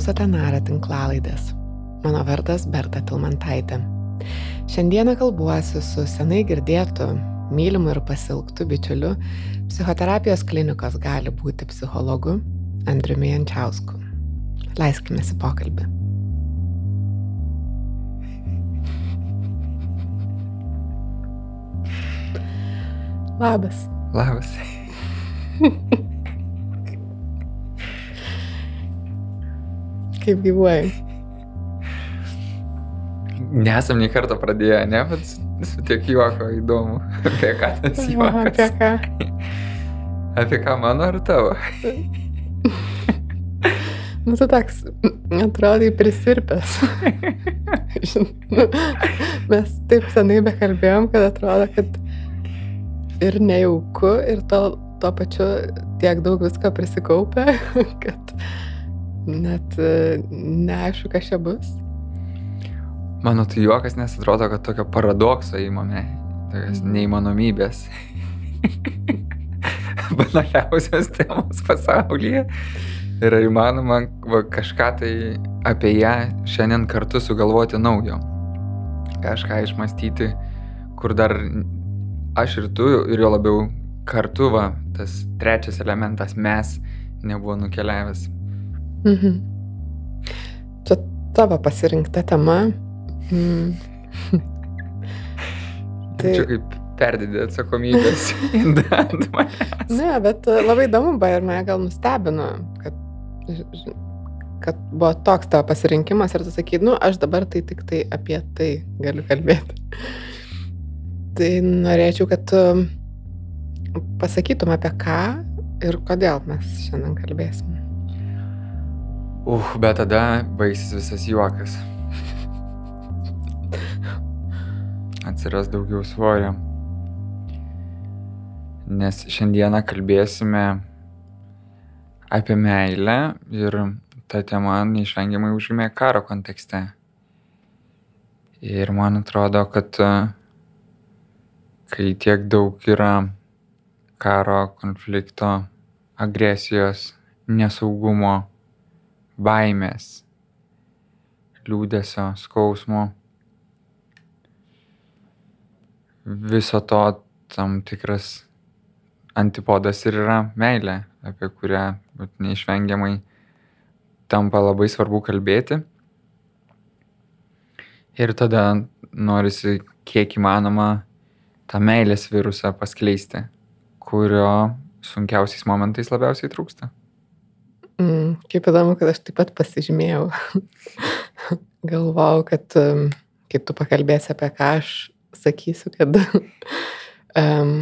klausote Nara tinklalaidės. Mano vardas Berta Tilmantaitė. Šiandieną kalbuosiu su senai girdėtu, mylimu ir pasilgtu bičiuliu, psichoterapijos klinikos gali būti psichologu Andriumi Jančiausku. Leiskime į pokalbį. Labas. Labas. Kaip gyvuoji? Nesam nei kartą pradėję, ne, bet su tiek juoko įdomu. Apie ką tas juokas? Apie ką? Apie ką mano ar tavo? Nu, tu toks, atrodai prisirpęs. Mes taip senai bekalbėjom, kad atrodo, kad ir nejauku, ir to, tuo pačiu tiek daug visko prisikaupę, kad net e, neaišku, kas čia bus. Mano tai juokas, nes atrodo, kad tokio paradokso įmame, tokios Mhm. neįmanomybės. Banaliausios temos pasaulyje. Ir ar įmanoma va, kažką tai apie ją šiandien kartu sugalvoti naujo. Kažką išmastyti, kur dar aš ir tu, ir jo labiau kartu, va, tas trečias elementas mes nebuvo nukeliavęs. Mhm. Čia tavo pasirinkta tema. Mm. Tai... Čia kaip perdidė atsakomybės ant manęs. Ne, bet e, labai įdomu buvo ir mane gal nustebino, kad, kad buvo toks tavo pasirinkimas ir tu sakai, nu, aš dabar tai tik tai apie tai galiu kalbėti. Tai norėčiau, kad tu pasakytum apie ką ir kodėl mes šiandien kalbėsim. Uf, bet tada baigsis visas juokas. Atsiras daugiau svorio. Nes šiandieną kalbėsime apie meilę ir ta tema neišvengiamai užgimė karo kontekste. Ir man atrodo, kad e, kai tiek daug yra karo, konflikto, agresijos, nesaugumo, baimės, liūdėsio, skausmo. Viso to tam tikras antipodas ir yra meilė, apie kurią neišvengiamai tampa labai svarbu kalbėti. Ir tada norisi kiek įmanoma tą meilės virusą paskleisti, kurio sunkiausiais momentais labiausiai trūksta. Mm, kaip įdomu, kad aš taip pat pasižymėjau. Galvau, kad um, kai tu pakalbėsi apie ką aš sakysiu, kad, um,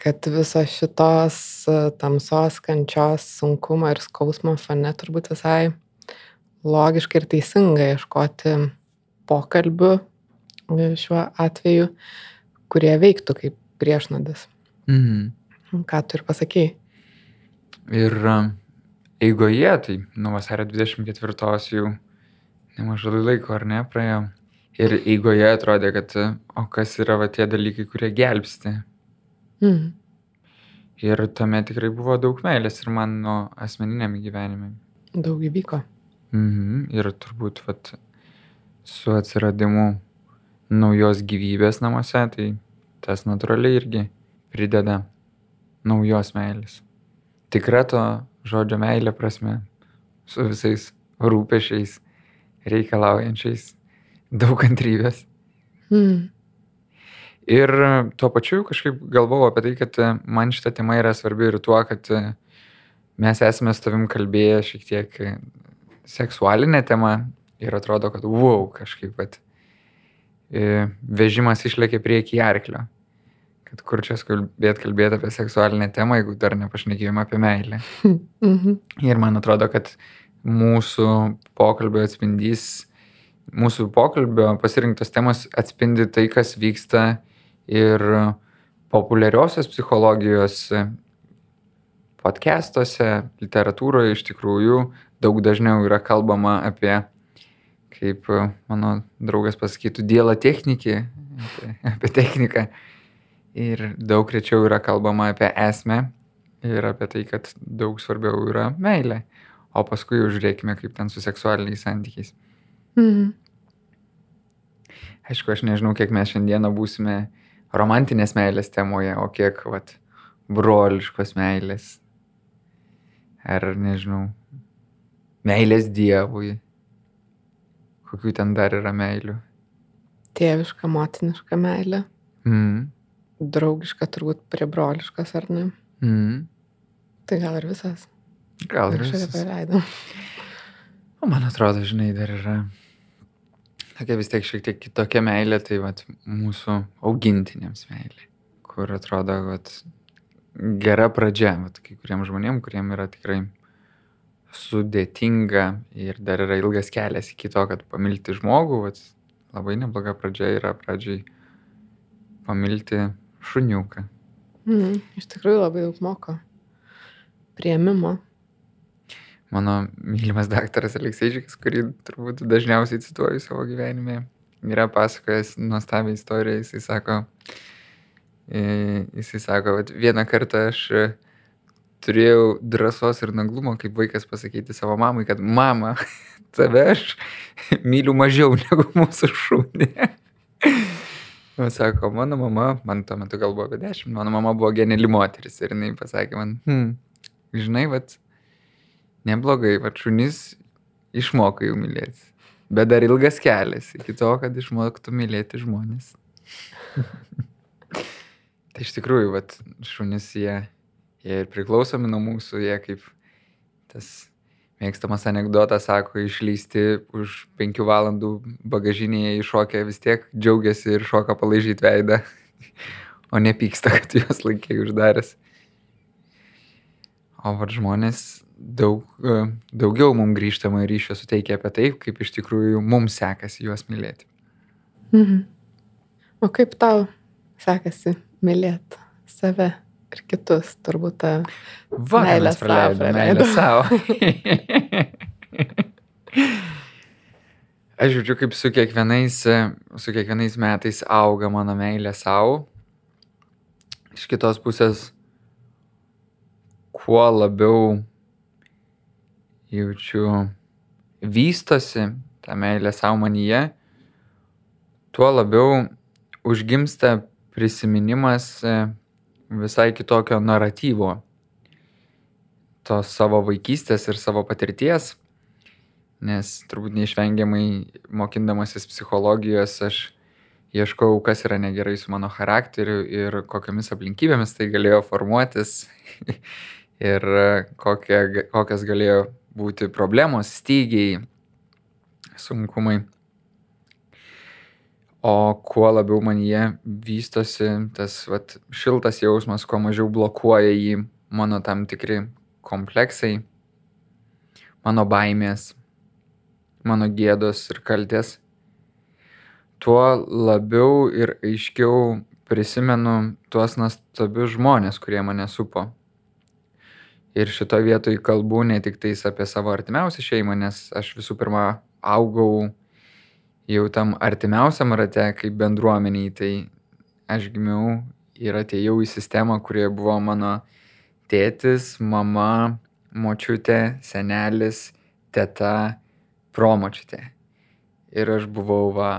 kad viso šitos uh, tamsos, kančios, sunkumo ir skausmo fone turbūt visai logiškai ir teisinga ieškoti pokalbių e, šiuo atveju, kurie veiktų kaip priešnodis. Mhm. Ką tu ir pasakėjai. Ir a, eigoje, tai nuo vasario 24 jau nemažai laiko, ar ne, praėjo. Ir eigoje atrodė, kad a, o kas yra va tie dalykai, kurie gelbsti. Mm. Ir tame tikrai buvo daug meilės ir mano asmeniniame gyvenime. Daug įvyko. Mhm. Ir turbūt vat, su atsiradimu naujos gyvybės namuose, tai tas natūraliai irgi prideda naujos meilės. Tikra to žodžio meilė prasme, su visais rūpešiais, reikalaujančiais, daug kantrybės. Mm. Ir tuo pačiu kažkaip galvojau apie tai, kad e, man šita tema yra svarbi ir tuo, kad e, mes esame su tavim kalbėję šiek tiek e, seksualinę temą ir atrodo, kad wow, kažkaip, kad vežimas išlėkė prieki arklio. Kad kur čia kalbėti, kalbėti apie seksualinę temą, jeigu dar nepašnekėjome apie meilę. Mhm. Ir man atrodo, kad mūsų pokalbio atspindys, mūsų pokalbio pasirinktos temos atspindi tai, kas vyksta ir populiariosios psichologijos podcastuose, literatūroje iš tikrųjų daug dažniau yra kalbama apie, kaip mano draugas pasakytų, dielą technikį, apie, apie techniką. Ir daug rečiau yra kalbama apie esmę ir apie tai, kad daug svarbiau yra meilė. o paskui jau žiūrėkime, kaip ten su seksualiniais santykiais. Mhm. Aišku, aš nežinau, kiek mes šiandieną būsime romantinės meilės temoje, o kiek, vat, broliškos meilės. Ar, nežinau, meilės Dievui. Kokių ten dar yra meilių. Tėviška, motiniška meilė. Mm. Draugiška turbūt prie broliškos, ar ne? Mm. Tai gal ir visas. Gal ir visas. paleidom. O man atrodo, žinai, dar yra tokia vis tiek šiek tiek kitokia meilė, tai vat, mūsų augintiniams meilė, kur atrodo, vat, gera pradžia, vat, kai kuriem žmonėm, kuriem yra tikrai sudėtinga ir dar yra ilgas kelias iki to, kad pamilti žmogų, vat, labai nebloga pradžia yra pradžiai pamilti šuniuką. Mhm. Iš tikrųjų labai daug moko. Prieimimo. Mano mylimas daktaras Alekseičikas, kurį turbūt dažniausiai cituoju savo gyvenime, yra pasakojęs nuostabią istoriją. Jisai sako, e, jisai sako, kad vieną kartą aš e, turėjau drąsos ir naglumo kaip vaikas pasakyti savo mamai, kad mama, tave aš myliu mažiau negu mūsų šūnį. O sako, mano mama, man tuo metu gal buvo apie dešimt, mano mama buvo geniali moteris ir jinai pasakė man, hm, žinai, vat, neblogai, va šunys išmoko jau mylėti. Bet dar ilgas kelias iki to, kad išmoktų mylėti žmonės. tai iš tikrųjų, va šunys jie, jie ir priklausomi nuo mūsų, jie kaip tas mėgstamas anegdotas sako, išlysti už penkių valandų bagažinėje iššokę vis tiek džiaugiasi ir šoka palaižyti veidą, o nepyksta, kad juos laikė uždaręs. O var žmonės daug, e, daugiau mums grįžtamą ryšio suteikia apie tai, kaip iš tikrųjų mums sekasi juos mylėti. Mhm. O kaip tau sekasi mylėti save ir kitus, turbūt tą Va, Meilę praleidom meilę savo. Aš jaučiu, kaip su kiekvienais, su kiekvienais metais auga mano meilė savo. Iš kitos pusės, kuo labiau jaučiu vystosi ta meilė savo manyje, tuo labiau užgimsta prisiminimas e, visai kitokio naratyvo tos savo vaikystės ir savo patirties, nes turbūt neišvengiamai mokindamasis psichologijos aš ieškau, kas yra negerai su mano charakteriu ir kokiamis aplinkybėmis tai galėjo formuotis ir kokie, kokias galėjo būti problemos, stygiai, sunkumai. O kuo labiau man jie vystosi, tas vat, šiltas jausmas, kuo mažiau blokuoja jį mano tam tikri kompleksai, mano baimės, mano gėdos ir kaltės, tuo labiau ir aiškiau prisimenu tuos nuostabius žmonės, kurie mane supo. Ir šitoje vietoje kalbu ne tik tais apie savo artimiausią šeimą, nes aš visų pirma augau jau tam artimiausiam rate kaip bendruomeniai, tai aš gimiau ir atėjau į sistemą, kurioje buvo mano tėtis, mama, močiutė, senelis, teta, promočiutė. Ir aš buvau va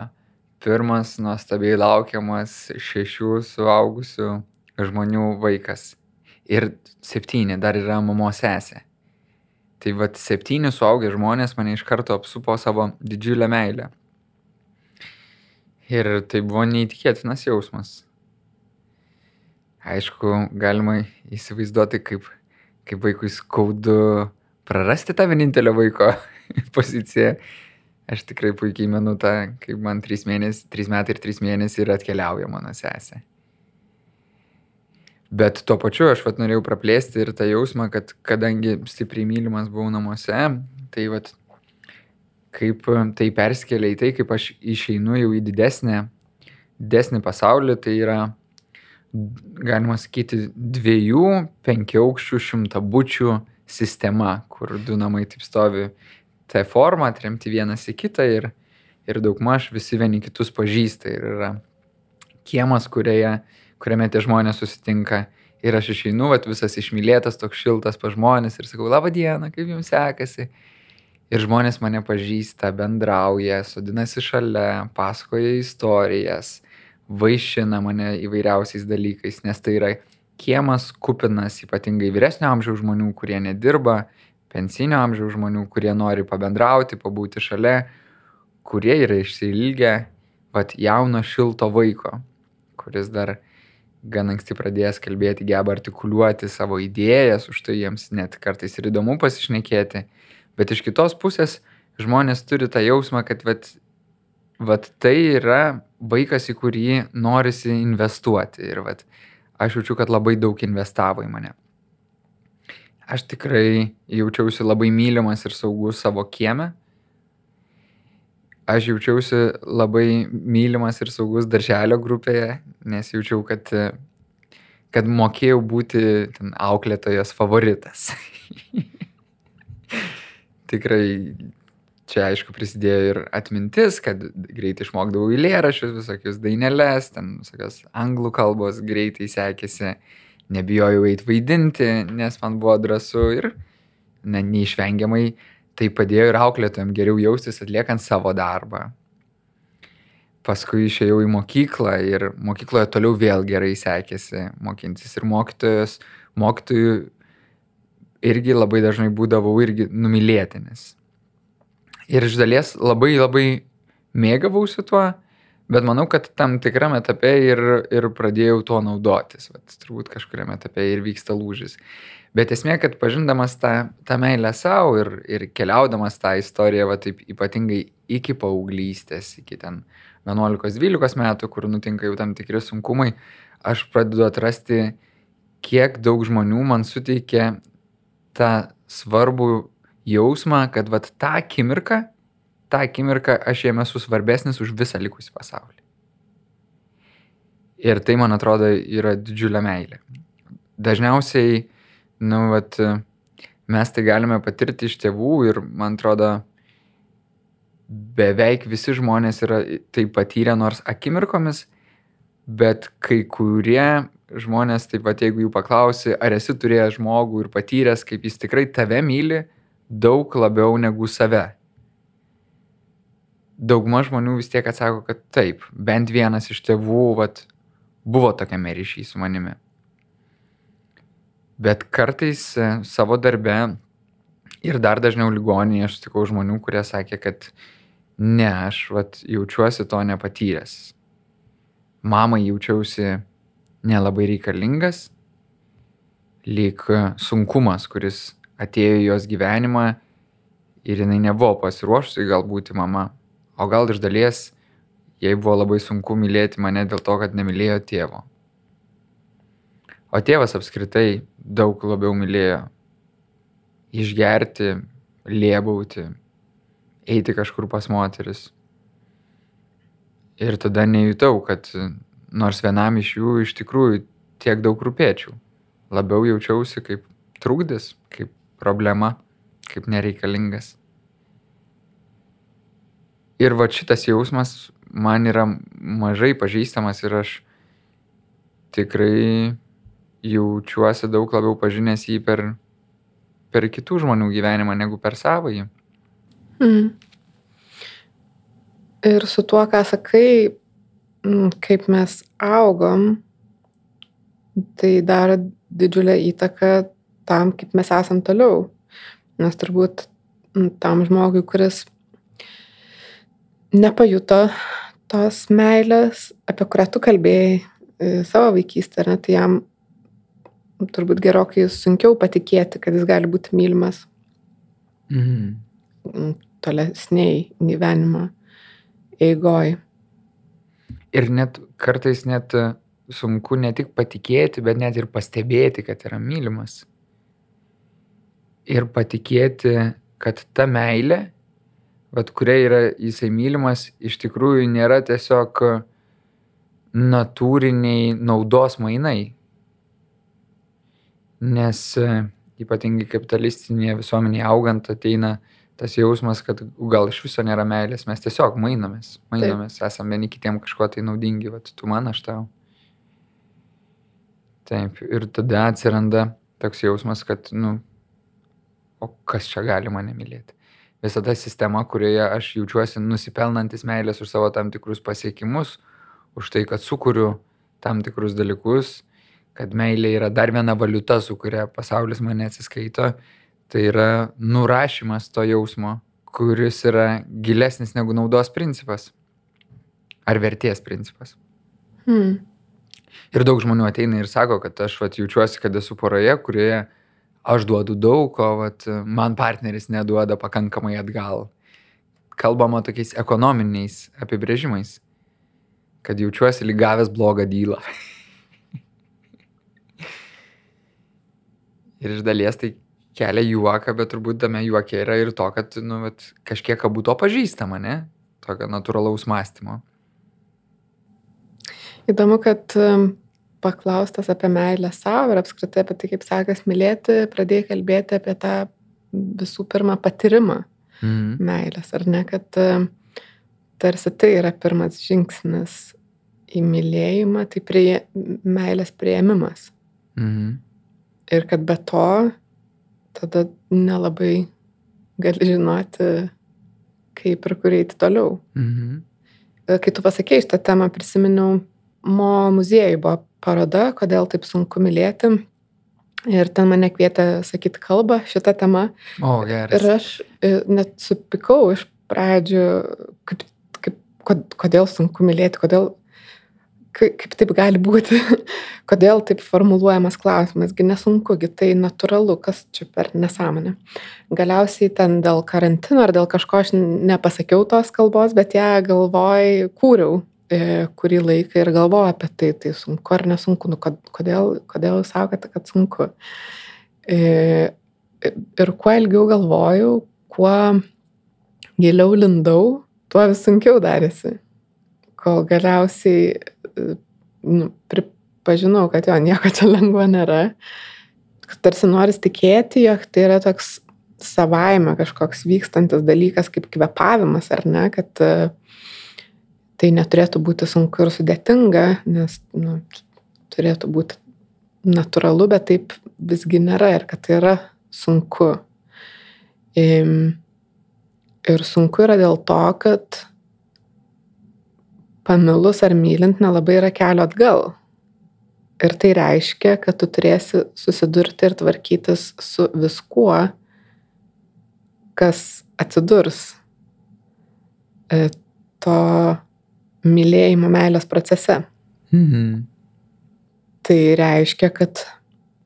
pirmas nuostabiai laukiamas šešių suaugusių žmonių vaikas. Ir septyni dar yra mamos sesė. Tai vad septyni suaugę žmonės mane iš karto apsupo savo didžiulę meilę. Ir tai buvo neįtikėtinas jausmas. Aišku, galima įsivaizduoti, kaip, kaip vaikui skaudu prarasti tą vienintelio vaiko poziciją. Aš tikrai puikiai menu tą, kaip man 3, mėnesi, 3 metai ir 3 mėnesiai ir atkeliauja mano sesė. Bet tuo pačiu aš vat norėjau praplėsti ir tą jausmą, kad kadangi stipriai mylimas buvau namuose, tai vat kaip tai perskelia į tai, kaip aš išeinu jau į didesnę, didesnį pasaulį, tai yra, galima sakyti, dviejų penkiaukščių šimtabučių sistema, kur du namai taip stovi T forma, atremti vienas į kitą ir, ir daugmaž visi vieni kitus pažįsta ir yra kiemas, kurioje, kuriame tie žmonės susitinka Ir aš išeinu, vat, visas išmylėtas, toks šiltas pa žmonės ir sakau, laba diena, kaip jums sekasi. Ir žmonės mane pažįsta, bendrauja, sodinasi šalia, pasakoja istorijas, vaišina mane įvairiausiais dalykais, nes tai yra kiemas kupinas ypatingai vyresnio amžiaus žmonių, kurie nedirba, pensinio amžiaus žmonių, kurie nori pabendrauti, pabūti šalia, kurie yra išsilgę, vat jauno šilto vaiko, kuris dar gan anksti pradėjęs kalbėti, geba artikuliuoti savo idėjas, už tai jiems net kartais ir įdomu pasišnekėti. Bet iš kitos pusės žmonės turi tą jausmą, kad vat, vat tai yra vaikas, į kurį norisi investuoti. Ir vat, aš jaučiu, kad labai daug investavo į mane. Aš tikrai jaučiausi labai mylimas ir saugus savo kieme. Aš jaučiausi labai mylimas ir saugus darželio grupėje, nes jaučiau, kad, kad mokėjau būti auklėtojas favoritas. Tikrai čia aišku prisidėjo ir atmintis, kad greitai išmokdavau eilėraščius, visokius daineles, ten visokios anglų kalbos greitai sekėsi, nebijojau eiti vaidinti, nes man buvo drąsu ir ne, neišvengiamai tai padėjo ir auklėtojam geriau jaustis atliekant savo darbą. Paskui išėjau į mokyklą ir mokykloje toliau vėl gerai sekėsi mokintis ir mokytojus, mokytojų irgi labai dažnai būdavau irgi numylėtinis. Ir iš dalies labai labai mėgavausi tuo, bet manau, kad tam tikram etape ir, ir pradėjau tuo naudotis. Vat, turbūt kažkuriame etape ir vyksta lūžis. Bet esmė, kad pažindamas tą, tą meilę savo ir, ir keliaudamas tą istoriją, va taip ypatingai iki paauglystės, iki ten 11-12 metų, kur nutinka jau tam tikri sunkumai, aš pradedu atrasti, kiek daug žmonių man suteikė tą svarbų jausmą, kad vat tą akimirką, tą akimirką aš jame esu svarbesnis už visą likusį pasaulį. Ir tai, man atrodo, yra didžiulė meilė. Dažniausiai nu, vat, mes tai galime patirti iš tėvų ir, man atrodo, beveik visi žmonės yra tai patyrę nors akimirkomis, bet kai kurie žmonės, taip pat jeigu jų paklausi, ar esi turėjęs žmogų ir patyręs, kaip jis tikrai tave myli, daug labiau negu save. Dauguma žmonių vis tiek atsako, kad taip, bent vienas iš tėvų vat, buvo tokiame ryšyje su manimi. Bet kartais e, savo darbe ir dar dažniau ligoninėje aš sutikau žmonių, kurie sakė, kad ne, aš vat, jaučiuosi to nepatyręs. Mamai jaučiausi nelabai reikalingas, lyg sunkumas, kuris atėjo į jos gyvenimą ir jinai nebuvo pasiruošusi galbūt mama. O gal iš dalies jai buvo labai sunku mylėti mane dėl to, kad nemylėjo tėvo. O tėvas apskritai daug labiau mylėjo išgerti, liebauti, eiti kažkur pas moteris. Ir tada nejutau, kad nors vienam iš jų iš tikrųjų tiek daug rūpėčiau. Labiau jaučiausi kaip trukdis, kaip problema, kaip nereikalingas. Ir va šitas jausmas man yra mažai pažįstamas ir aš tikrai jaučiuosi daug labiau pažinęs jį per, per kitų žmonių gyvenimą negu per savąjį. Mm. Ir su tuo, ką sakai, kaip mes augom, tai daro didžiulę įtaką tam, kaip mes esam toliau. Nes turbūt mm, tam žmogui, kuris nepajuto tos meilės, apie kurią tu kalbėjai e, savo vaikystę, ne, tai jam turbūt gerokai sunkiau patikėti, kad jis gali būti mylimas mhm. tolesniai gyvenimo eigoj. Ir net kartais net sunku ne tik patikėti, bet net ir pastebėti, kad yra mylimas. Ir patikėti, kad ta meilė, vat kuria yra jisai mylimas, iš tikrųjų nėra tiesiog natūriniai naudos mainai, nes e, ypatingai kapitalistinėje visuomenėje augant ateina tas jausmas, kad gal iš viso nėra meilės, mes tiesiog mainomės, mainomės, Taip. esame vieni kitiem kažkuo tai naudingi, vat, tu man aš tau. Taip, ir tada atsiranda toks jausmas, kad, nu, o kas čia gali mane mylėti? Visada sistema, kurioje aš jaučiuosi nusipelnantis meilės už savo tam tikrus pasiekimus, už tai, kad sukuriu tam tikrus dalykus, kad meilė yra dar viena valiuta, su kuria pasaulis mane atsiskaito, tai yra nurašymas to jausmo, kuris yra gilesnis negu naudos principas ar vertės principas. Hmm. Ir daug žmonių ateina ir sako, kad aš vat, jaučiuosi, kad esu poroje, kurioje aš duodu daug, o vat, man partneris neduoda pakankamai atgal. Kalbama tokiais ekonominiais apibrėžimais, kad jaučiuosi lygavęs blogą dylą. ir iš dalies tai kelia juoką, bet turbūt tame juoke yra ir to, kad nu, vat, kažkiek abu to pažįstama, ne? Tokio natūralaus mąstymo. Įdomu, kad paklaustas apie meilę savo ir apskritai apie tai, kaip sekas mylėti, pradėjai kalbėti apie tą visų pirma patyrimą Mhm. meilės, ar ne, kad tarsi tai yra pirmas žingsnis į mylėjimą, tai prie, meilės prieimimas. Mhm. Ir kad be to tada nelabai gali žinoti, kaip ir kur eiti toliau. Mhm. Kai tu pasakėjai šitą temą, prisiminiau, mo muziejui buvo paroda, kodėl taip sunku mylėti. Ir ten mane kvietė sakyti kalbą šitą temą. O, Ir geras. aš e, net supikau iš pradžių, kaip, kaip, kod- kodėl sunku mylėti, kodėl, kaip, taip gali būti, kodėl taip formuluojamas klausimas, gi nesunkugi, tai natūralu, kas čia per nesąmonę. Galiausiai ten dėl karantino ar dėl kažko aš nepasakiau tos kalbos, bet ją galvoj kūriau e, kurį laiką ir galvoju apie tai, tai sunku ar nesunku, nu, kod- kodėl, kodėl jūs sakote, kad sunku. E, ir kuo ilgiau galvojau, kuo giliau lindau, tuo vis sunkiau darėsi. Kol galiausiai nu, pripažinau, kad jo nieko čia lengva nėra. Tarsi noris tikėti, jog tai yra toks savaime kažkoks vykstantis dalykas kaip kvepavimas, ar ne, kad e, tai neturėtų būti sunku ir sudėtinga, nes nu, turėtų būti natūralu, bet taip visgi nėra ir kad tai yra sunku. Ir sunku yra dėl to, kad pamilus ar mylint nelabai yra kelio atgal. Ir tai reiškia, kad tu turėsi susidurti ir tvarkytis su viskuo, kas atsidurs e, to mylėjimo meilės procese. Mhm. Tai reiškia, kad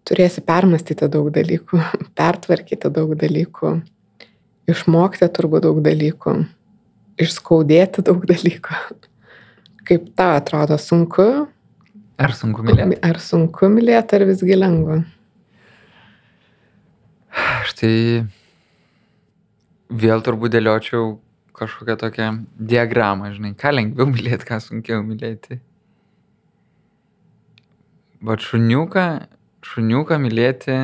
turėsi permastyti daug dalykų, pertvarkyti daug dalykų, išmokti turbūt daug dalykų, išskaudėti daug dalykų. Kaip tau atrodo sunku, Ar sunku mylėti? ar sunku mylėti, ar visgi lengva? Aš tai vėl turbūt dėliočiau kažkokią tokią diagramą, žinai, ką lengviau mylėti, ką sunkiau mylėti. Bet šuniuką, šuniuką mylėti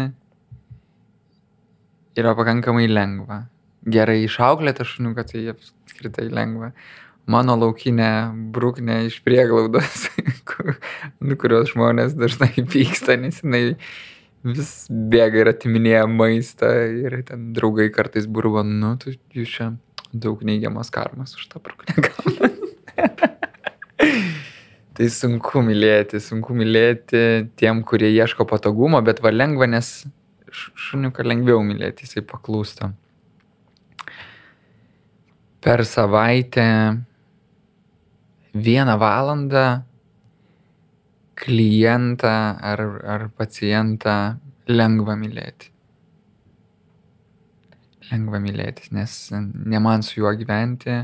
yra pakankamai lengva. Gerai išauklėtą šuniuką tai apskritai lengva. Mano laukinė brūknė iš prieglaudos, nu, kurios žmonės dažnai pyksta, nes jinai vis bėga ir atiminėja maistą ir ten draugai kartais burva, nu, tu jūs čia daug neigiamas karmas už tą brūknę gauna. tai sunku mylėti, sunku mylėti tiem, kurie ieško patogumo, bet va lengva, nes šuniuką lengviau mylėti, jisai paklūsta. Per savaitę vieną valandą klientą ar, ar pacientą lengva mylėti. Lengva mylėtis, nes ne man su juo gyventi,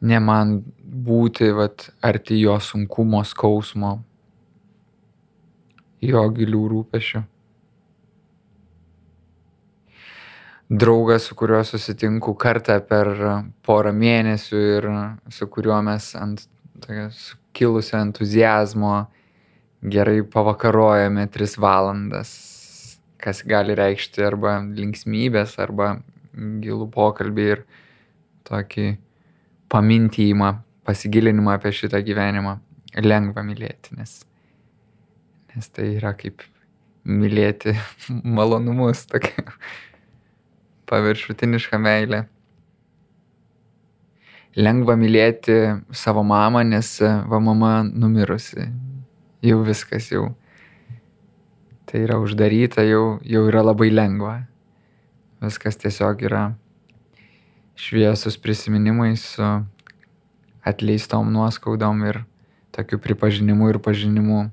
ne man būti vat, arti jo sunkumo, skausmo, jo gilių rūpešių. Draugas, su kuriuo susitinku kartą per porą mėnesių ir su kuriuo mes ant tokio sukilusio entuzijazmo gerai pavakarojame tris valandas, kas gali reikšti arba linksmybės, arba gilų pokalbį ir tokį pamintymą, pasigilinimą apie šitą gyvenimą. lengva mylėti, nes, nes tai yra kaip mylėti malonumus, tokia paviršutiniška meilė. Lengva mylėti savo mamą, nes va mama numirusi. Jau viskas, jau tai yra uždaryta, jau, jau yra labai lengva. Viskas tiesiog yra šviesus prisiminimai su atleistom nuoskaudom ir tokiu pripažinimu ir pažinimu,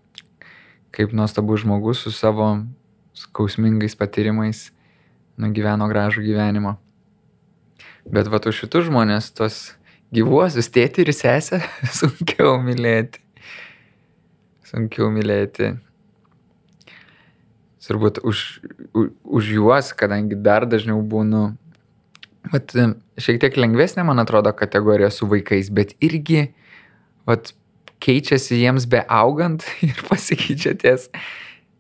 kaip nuostabus žmogus su savo skausmingais patyrimais nugyveno gražų gyvenimą. Bet va tu šitus žmonės, tos gyvuosius tėtį ir sesę, sunkiau mylėti. Sunkiau mylėti. Turbūt už, už, už juos, kadangi dar dažniau būnu, vat, šiek tiek lengvesnė, man atrodo, kategorija su vaikais, bet irgi, vat, keičiasi jiems be augant ir pasikeičia ties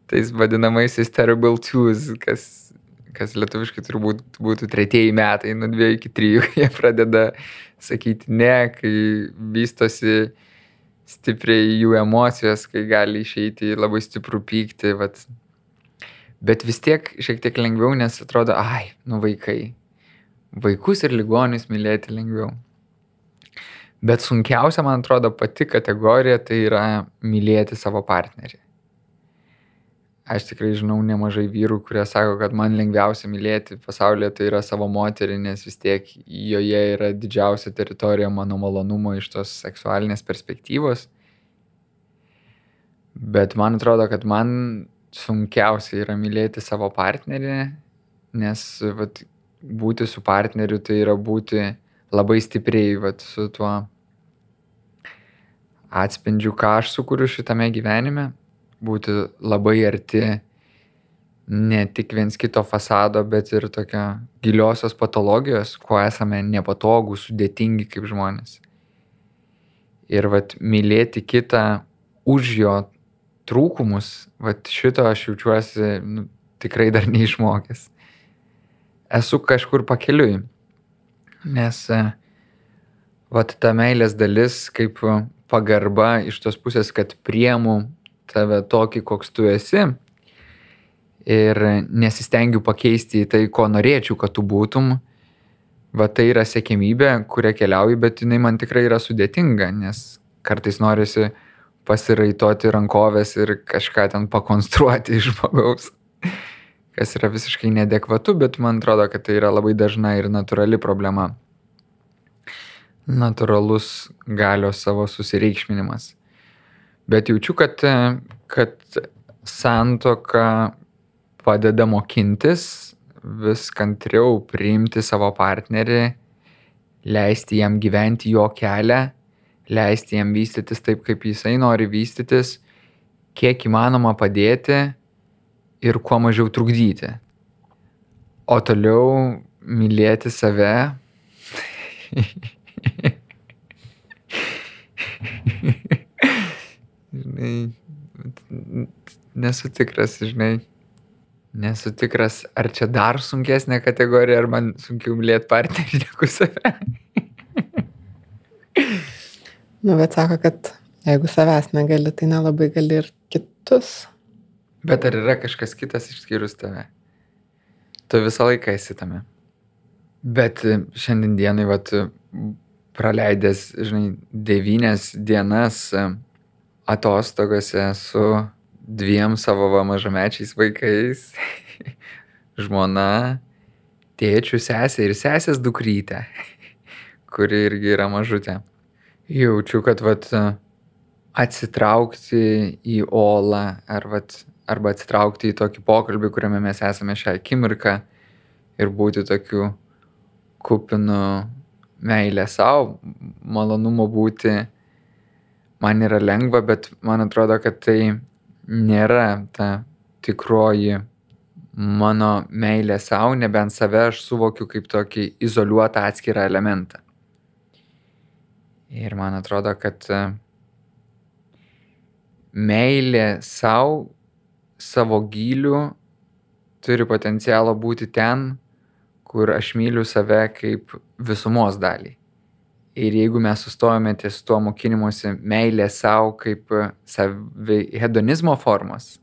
tais vadinamaisiais terrible twos, kas kas lietuviškai turbūt būtų tretieji metai, nuo dviejų iki trijų, jie pradeda sakyti ne, kai vystosi stipriai jų emocijos, kai gali išeiti labai stiprų pyktį, vat. bet vis tiek šiek tiek lengviau, nes atrodo, ai, nu vaikai. Vaikus ir ligonius mylėti lengviau. Bet sunkiausia, man atrodo, pati kategorija tai yra mylėti savo partnerį aš tikrai žinau nemažai vyrų, kurie sako, kad man lengviausia mylėti pasaulyje tai yra savo moterį, nes vis tiek joje yra didžiausia teritorija mano malonumo iš tos seksualinės perspektyvos. Bet man atrodo, kad man sunkiausia yra mylėti savo partnerį, nes vat, būti su partneriu tai yra būti labai stipriai vat, su tuo atspindžiu, ką aš sukūriu šitame gyvenime būti labai arti ne tik viens kito fasado, bet ir tokio giliosios patologijos, kuo esame nepatogų, sudėtingi kaip žmonės. Ir vat mylėti kitą už jo trūkumus, vat šito aš jaučiuosi nu, tikrai dar neišmokęs. Esu kažkur pakeliui, nes vat ta meilės dalis kaip pagarba iš tos pusės, kad priemu tave tokį, koks tu esi. Ir nesistengiu pakeisti į tai, ko norėčiau, kad tu būtum. Va tai yra sėkmybė, kuria keliauju, bet jinai man tikrai yra sudėtinga, nes kartais norisi pasiraitoti rankovės ir kažką ten pakonstruoti iš žmogaus, kas yra visiškai nedekvatu, bet man atrodo, kad tai yra labai dažna ir natūrali problema. Natūralus galios savo susireikšminimas bet jaučiu, kad, kad santoka padeda mokintis vis kantriau priimti savo partnerį, leisti jam gyventi jo kelią, leisti jam vystytis taip, kaip jisai nori vystytis, kiek įmanoma padėti ir kuo mažiau trukdyti. O toliau mylėti save. nesu tikras, žinai, nesu tikras, ar čia dar sunkesnė kategorija, ar man sunkiau mylėti partnerį negu save. nu, bet sako, kad jeigu savęs negali, tai nelabai gali ir kitus. Bet ar yra kažkas kitas išskyrus tave? Tu visą laiką esi tame. Bet šiandien dienai, vat, praleidęs, žinai, devynės dienas atostogose su dviem savo va mažamečiais vaikais, žmona, tėčių sesė ir sesės dukrytė, kuri irgi yra mažutė. Jaučiu, kad vat atsitraukti į olą ar vat, arba atsitraukti į tokį pokalbį, kuriame mes esame šią akimirką ir būti tokiu kupinu meilę savo, malonumo būti man yra lengva, bet man atrodo, kad tai nėra ta tikroji mano meilė savo, nebent save aš suvokiu kaip tokį izoliuotą atskirą elementą. Ir man atrodo, kad e, meilė savo, savo gilių turi potencialą būti ten, kur aš myliu save kaip visumos dalį. Ir jeigu mes sustojame ties tuo mokinimuose meilė savo kaip savi hedonizmo formos,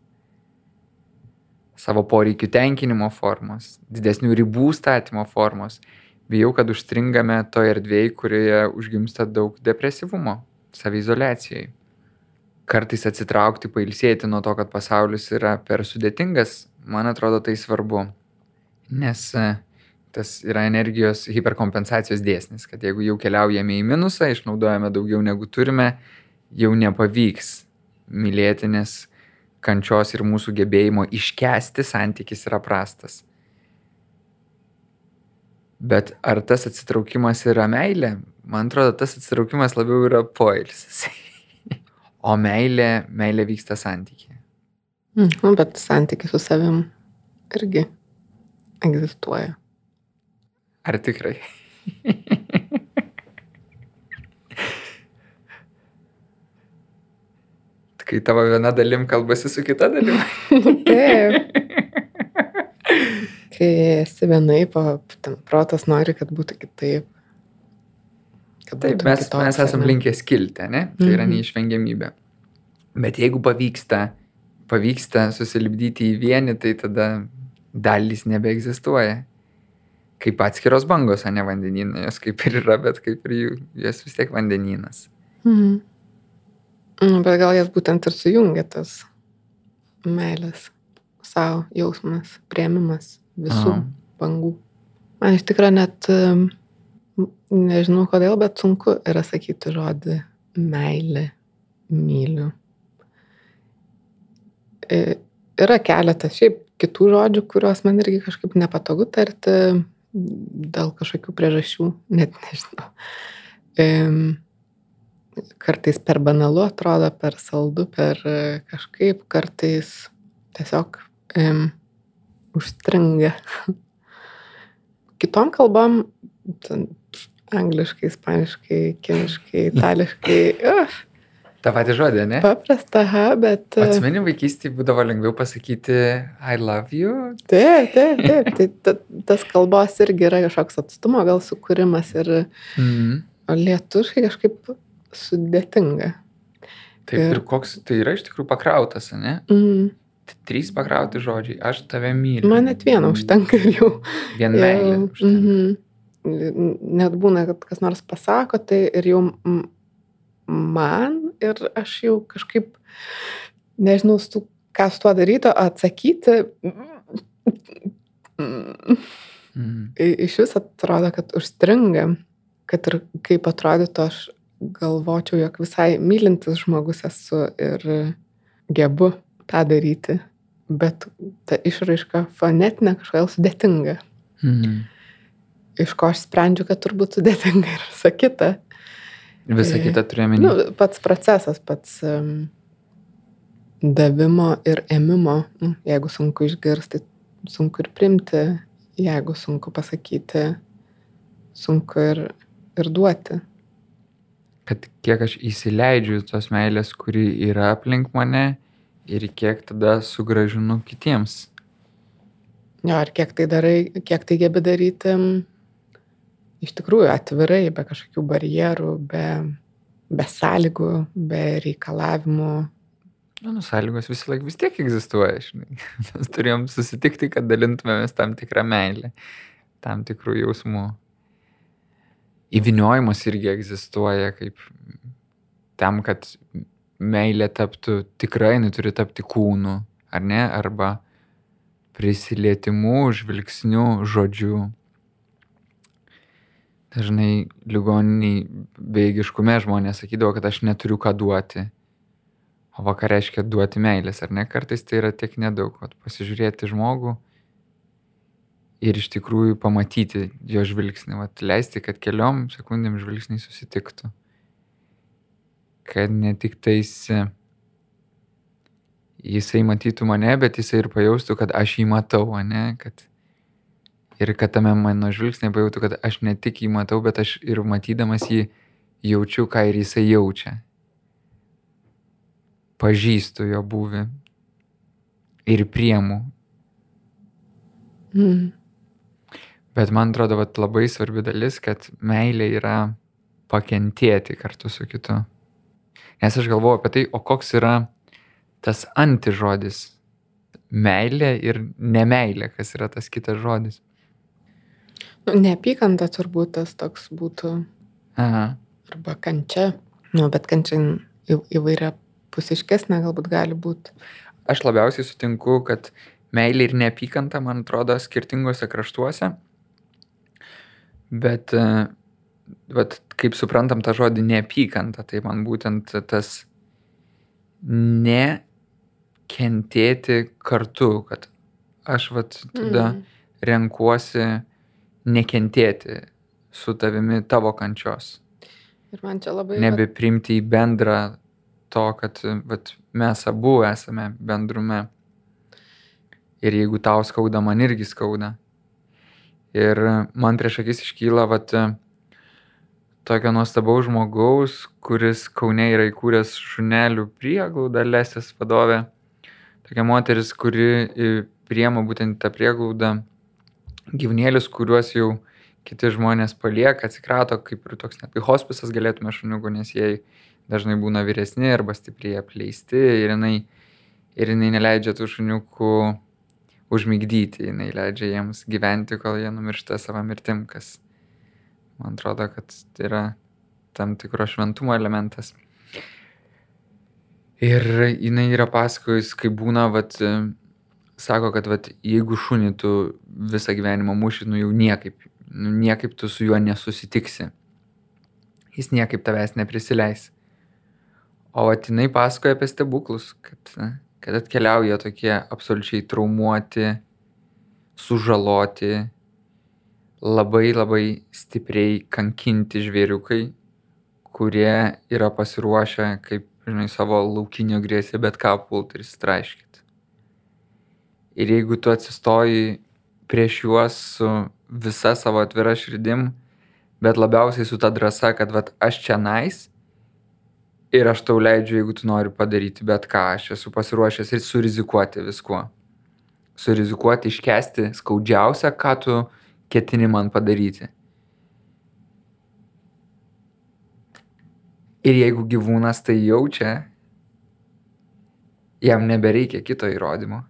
savo poreikių tenkinimo formos, didesnių ribų statymo formos, bijau, kad užstringame toje erdvėje, kurioje užgimsta daug depresyvumo, savizolacijai. Kartais atsitraukti, pailsėti nuo to, kad pasaulis yra per sudėtingas, man atrodo tai svarbu. Nes tas yra energijos hiperkompensacijos dėsnis, kad jeigu jau keliaujame į minusą, išnaudojame daugiau negu turime, jau nepavyks mylėti, nes kančios ir mūsų gebėjimo iškesti santykis yra prastas. Bet ar tas atsitraukimas yra meilė? Man atrodo, tas atsitraukimas labiau yra poilsis. o meilė, meilė vyksta santykiai. Mm, bet santykis su savim irgi egzistuoja. Ar tikrai? Kai tavo viena dalim kalbasi su kita dalim. Taip. Kai esi ten protas nori, kad būtų kitaip. Kad Taip, mes, kitoks, mes esam linkę skilti, ne? Tai yra mhm. neišvengiamybė. Bet jeigu pavyksta, pavyksta susilibdyti į vienį, tai tada dalys nebeegzistuoja kaip atskiros bangos, o ne vandenynai, jos kaip ir yra, bet kaip ir jų, jos vis tiek vandenynas. Mhm. Nu, bet gal jas būtent ir sujungia tas meilės savo jausmas, prieimimas visų Aha. bangų. Man iš tikrųjų net, nežinau kodėl, bet sunku yra sakyti žodį meilė, myliu. E, yra keletas šiaip kitų žodžių, kuriuos man irgi kažkaip nepatogu tarti, dėl kažkokių priežasčių, net nežinau. Kartais per banalu atrodo, per saldu, per kažkaip, kartais tiesiog um, užstringa. Kitom kalbom, angliškai, ispaniškai, kiniškai, itališkai, uh, Ta pati žodė, ne? Paprasta, ha, bet. E, Atsimeni, vaikystėje būdavo lengviau pasakyti I love you. Taip, taip, taip. Tai ta, tas kalbos irgi yra kažkoks atstumo gal sukūrimas ir mm. lietuškai kažkaip sudėtinga. Taip, ir, ir koks tai yra iš tikrųjų pakrautas, ne? Mm. Trys pakrauti žodžiai, aš tave myliu. Man net vieną užtenka ir jau. Vien meilė. Mm -hmm. Net būna, kad kas nors pasako, tai ir jau man ir aš jau kažkaip nežinau, su, ką su tuo daryti, atsakyti. Mm. Iš vis atrodo, kad užstringa, kad ir kaip atrodytų, aš galvočiau, jog visai mylintis žmogus esu ir gebu tą daryti, bet ta išraiška fonetinė kažkodėl sudėtinga. Mm. Iš ko aš sprendžiu, kad turbūt sudėtinga ir visa kita. Visa tai, kita turėjome. Nu, pats procesas, pats um, davimo ir ėmimo, nu, jeigu sunku išgirsti, sunku ir primti, jeigu sunku pasakyti, sunku ir, ir duoti. Kad kiek aš įsileidžiu tos meilės, kuri yra aplink mane ir kiek tada sugražinu kitiems. Jo, ir kiek tai darai, kiek tai gebi daryti iš tikrųjų atvirai, be kažkokių barjerų, be, be sąlygų, be reikalavimų. Na, nu, sąlygos visą laiką vis tiek egzistuoja, žinai. Mes turėjom susitikti, kad dalintumėmės tam tikrą meilę, tam tikrų jausmų. Įviniojimas irgi egzistuoja kaip tam, kad meilė taptų tikrai, jinai turi tapti kūnu, ar ne, arba prisilietimu, žvilgsniu, žodžiu dažnai ligoniniai bejėgiškume žmonės sakydavo, kad aš neturiu ką duoti. O va ką reiškia duoti meilės, ar ne? Kartais tai yra tiek nedaug, vat, pasižiūrėti žmogų ir iš tikrųjų pamatyti jo žvilgsnį, vat, leisti, kad keliom sekundėm žvilgsniai susitiktų. Kad ne tik tais jisai matytų mane, bet jisai ir pajaustų, kad aš jį matau, ne? Kad ir kad tame mano žvilgsnė pajautų, kad aš ne tik jį matau, bet aš ir matydamas jį jaučiu, ką ir jisai jaučia. Pažįstu jo buvį ir priemu. Mm. Bet man atrodo, vat, labai svarbi dalis, kad meilė yra pakentėti kartu su kitu. Nes aš galvoju apie tai, o koks yra tas antižodis. Meilė ir nemailė, kas yra tas kitas žodis. Nu, neapykanta turbūt tas toks būtų. Aha. Arba kančia. Nu, bet kančia įvairia pusiškesnė galbūt gali būti. Aš labiausiai sutinku, kad meilė ir neapykanta, man atrodo, skirtingose kraštuose. Bet, bet kaip suprantam tą žodį neapykanta, tai man būtent tas nekentėti kartu, kad aš vat tada mm. renkuosi nekentėti su tavimi tavo kančios. Ir man čia labai... Nebeprimti į bendrą to, kad vat, mes abu esame bendrume. Ir jeigu tau skauda, man irgi skauda. Ir man prieš akis iškyla vat, tokio nuostabaus žmogaus, kuris Kaune yra įkūręs šunelių prieglaudą, Lesės vadovė. Tokia moteris, kuri priema būtent tą prieglaudą gyvūnėlius, kuriuos jau kiti žmonės palieka, atsikrato, kaip ir toks net kaip hospisas galėtume šuniukų, nes jie dažnai būna vyresni arba stipriai apleisti ir jinai, ir jinai neleidžia tų šuniukų užmigdyti, jinai leidžia jiems gyventi, kol jie numiršta savo mirtim, kas man atrodo, kad tai yra tam tikro šventumo elementas. Ir jinai yra pasakojus, kaip būna, vat, sako, kad vat, jeigu šunį tu visą gyvenimą muši, nu jau niekaip, nu, niekaip tu su juo nesusitiksi. Jis niekaip tavęs neprisileis. O vat jinai pasakoja apie stebuklus, kad, kad atkeliauja tokie absoliučiai traumuoti, sužaloti, labai labai stipriai kankinti žvėriukai, kurie yra pasiruošę, kaip, žinai, savo laukinio grėsį bet ką pult ir straiškit. Ir jeigu tu atsistoji prieš juos su visa savo atvira širdim, bet labiausiai su ta drąsa, kad vat, aš čia nais ir aš tau leidžiu, jeigu tu nori padaryti bet ką, aš esu pasiruošęs ir surizikuoti viskuo. Surizikuoti, iškesti skaudžiausią, ką tu ketini man padaryti. Ir jeigu gyvūnas tai jaučia, jam nebereikia kito įrodymo.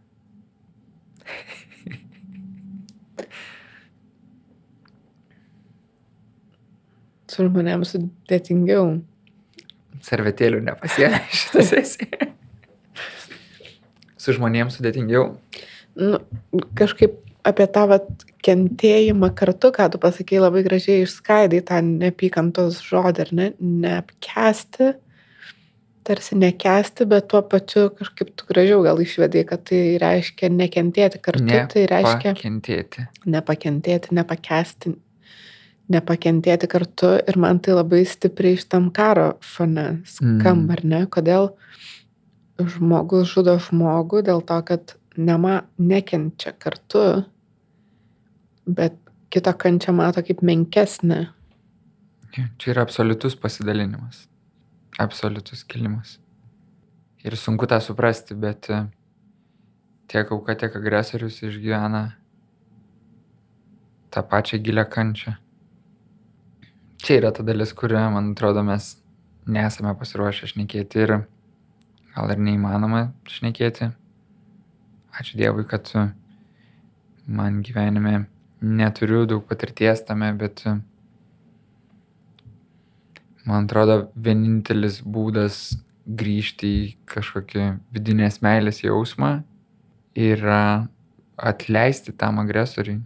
Su žmonėms sudėtingiau. Servetėlių nepasiemė šitą sesiją. Su žmonėms sudėtingiau. Nu, kažkaip apie tą vat, kentėjimą kartu, ką tu pasakėjai, labai gražiai išskaidai tą neapykantos žodį, ar ne? Neapkesti, tarsi nekesti, bet tuo pačiu kažkaip tu gražiau gal išvedai, kad tai reiškia nekentėti kartu, tai reiškia... Nepakentėti. Nepakentėti, nepakesti, nepakentėti kartu ir man tai labai stipriai šitam karo fone skamba, mm. ar ne? Kodėl žmogus žudo žmogų dėl to, kad nema, nekenčia kartu, bet kito kančią mato kaip menkesnė. Čia yra absoliutus pasidalinimas, absoliutus kilimas. Ir sunku tą suprasti, bet e, tiek auka, tiek agresorius išgyvena tą pačią gilę kančią čia yra ta dalis, kurią, man atrodo, mes nesame pasiruošę šnekėti ir gal ir neįmanoma šnekėti. Ačiū Dievui, kad man gyvenime neturiu daug patirties tame, bet man atrodo, vienintelis būdas grįžti į kažkokį vidinės meilės jausmą yra atleisti tam agresoriui.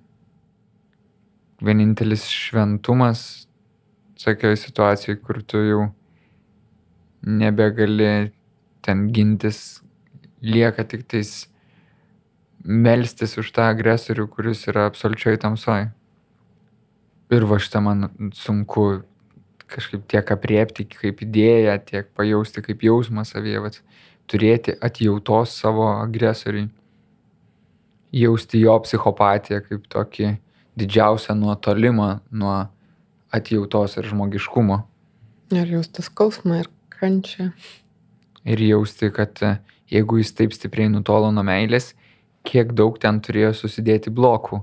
Vienintelis šventumas tokioj situacijoj, kur tu jau nebegali ten gintis, lieka tik tais melstis už tą agresorių, kuris yra absoliučiai tamsoj. Ir va šitą man sunku kažkaip tiek apriepti kaip idėją, tiek pajausti kaip jausmą savyje, vat, turėti atjautos savo agresoriui, jausti jo psichopatiją kaip tokį didžiausią nuotolimą nuo atjautos ir žmogiškumo. Ir jausti skausmą ir kančią. Ir jausti, kad e, jeigu jis taip stipriai nutolo nuo meilės, kiek daug ten turėjo susidėti blokų.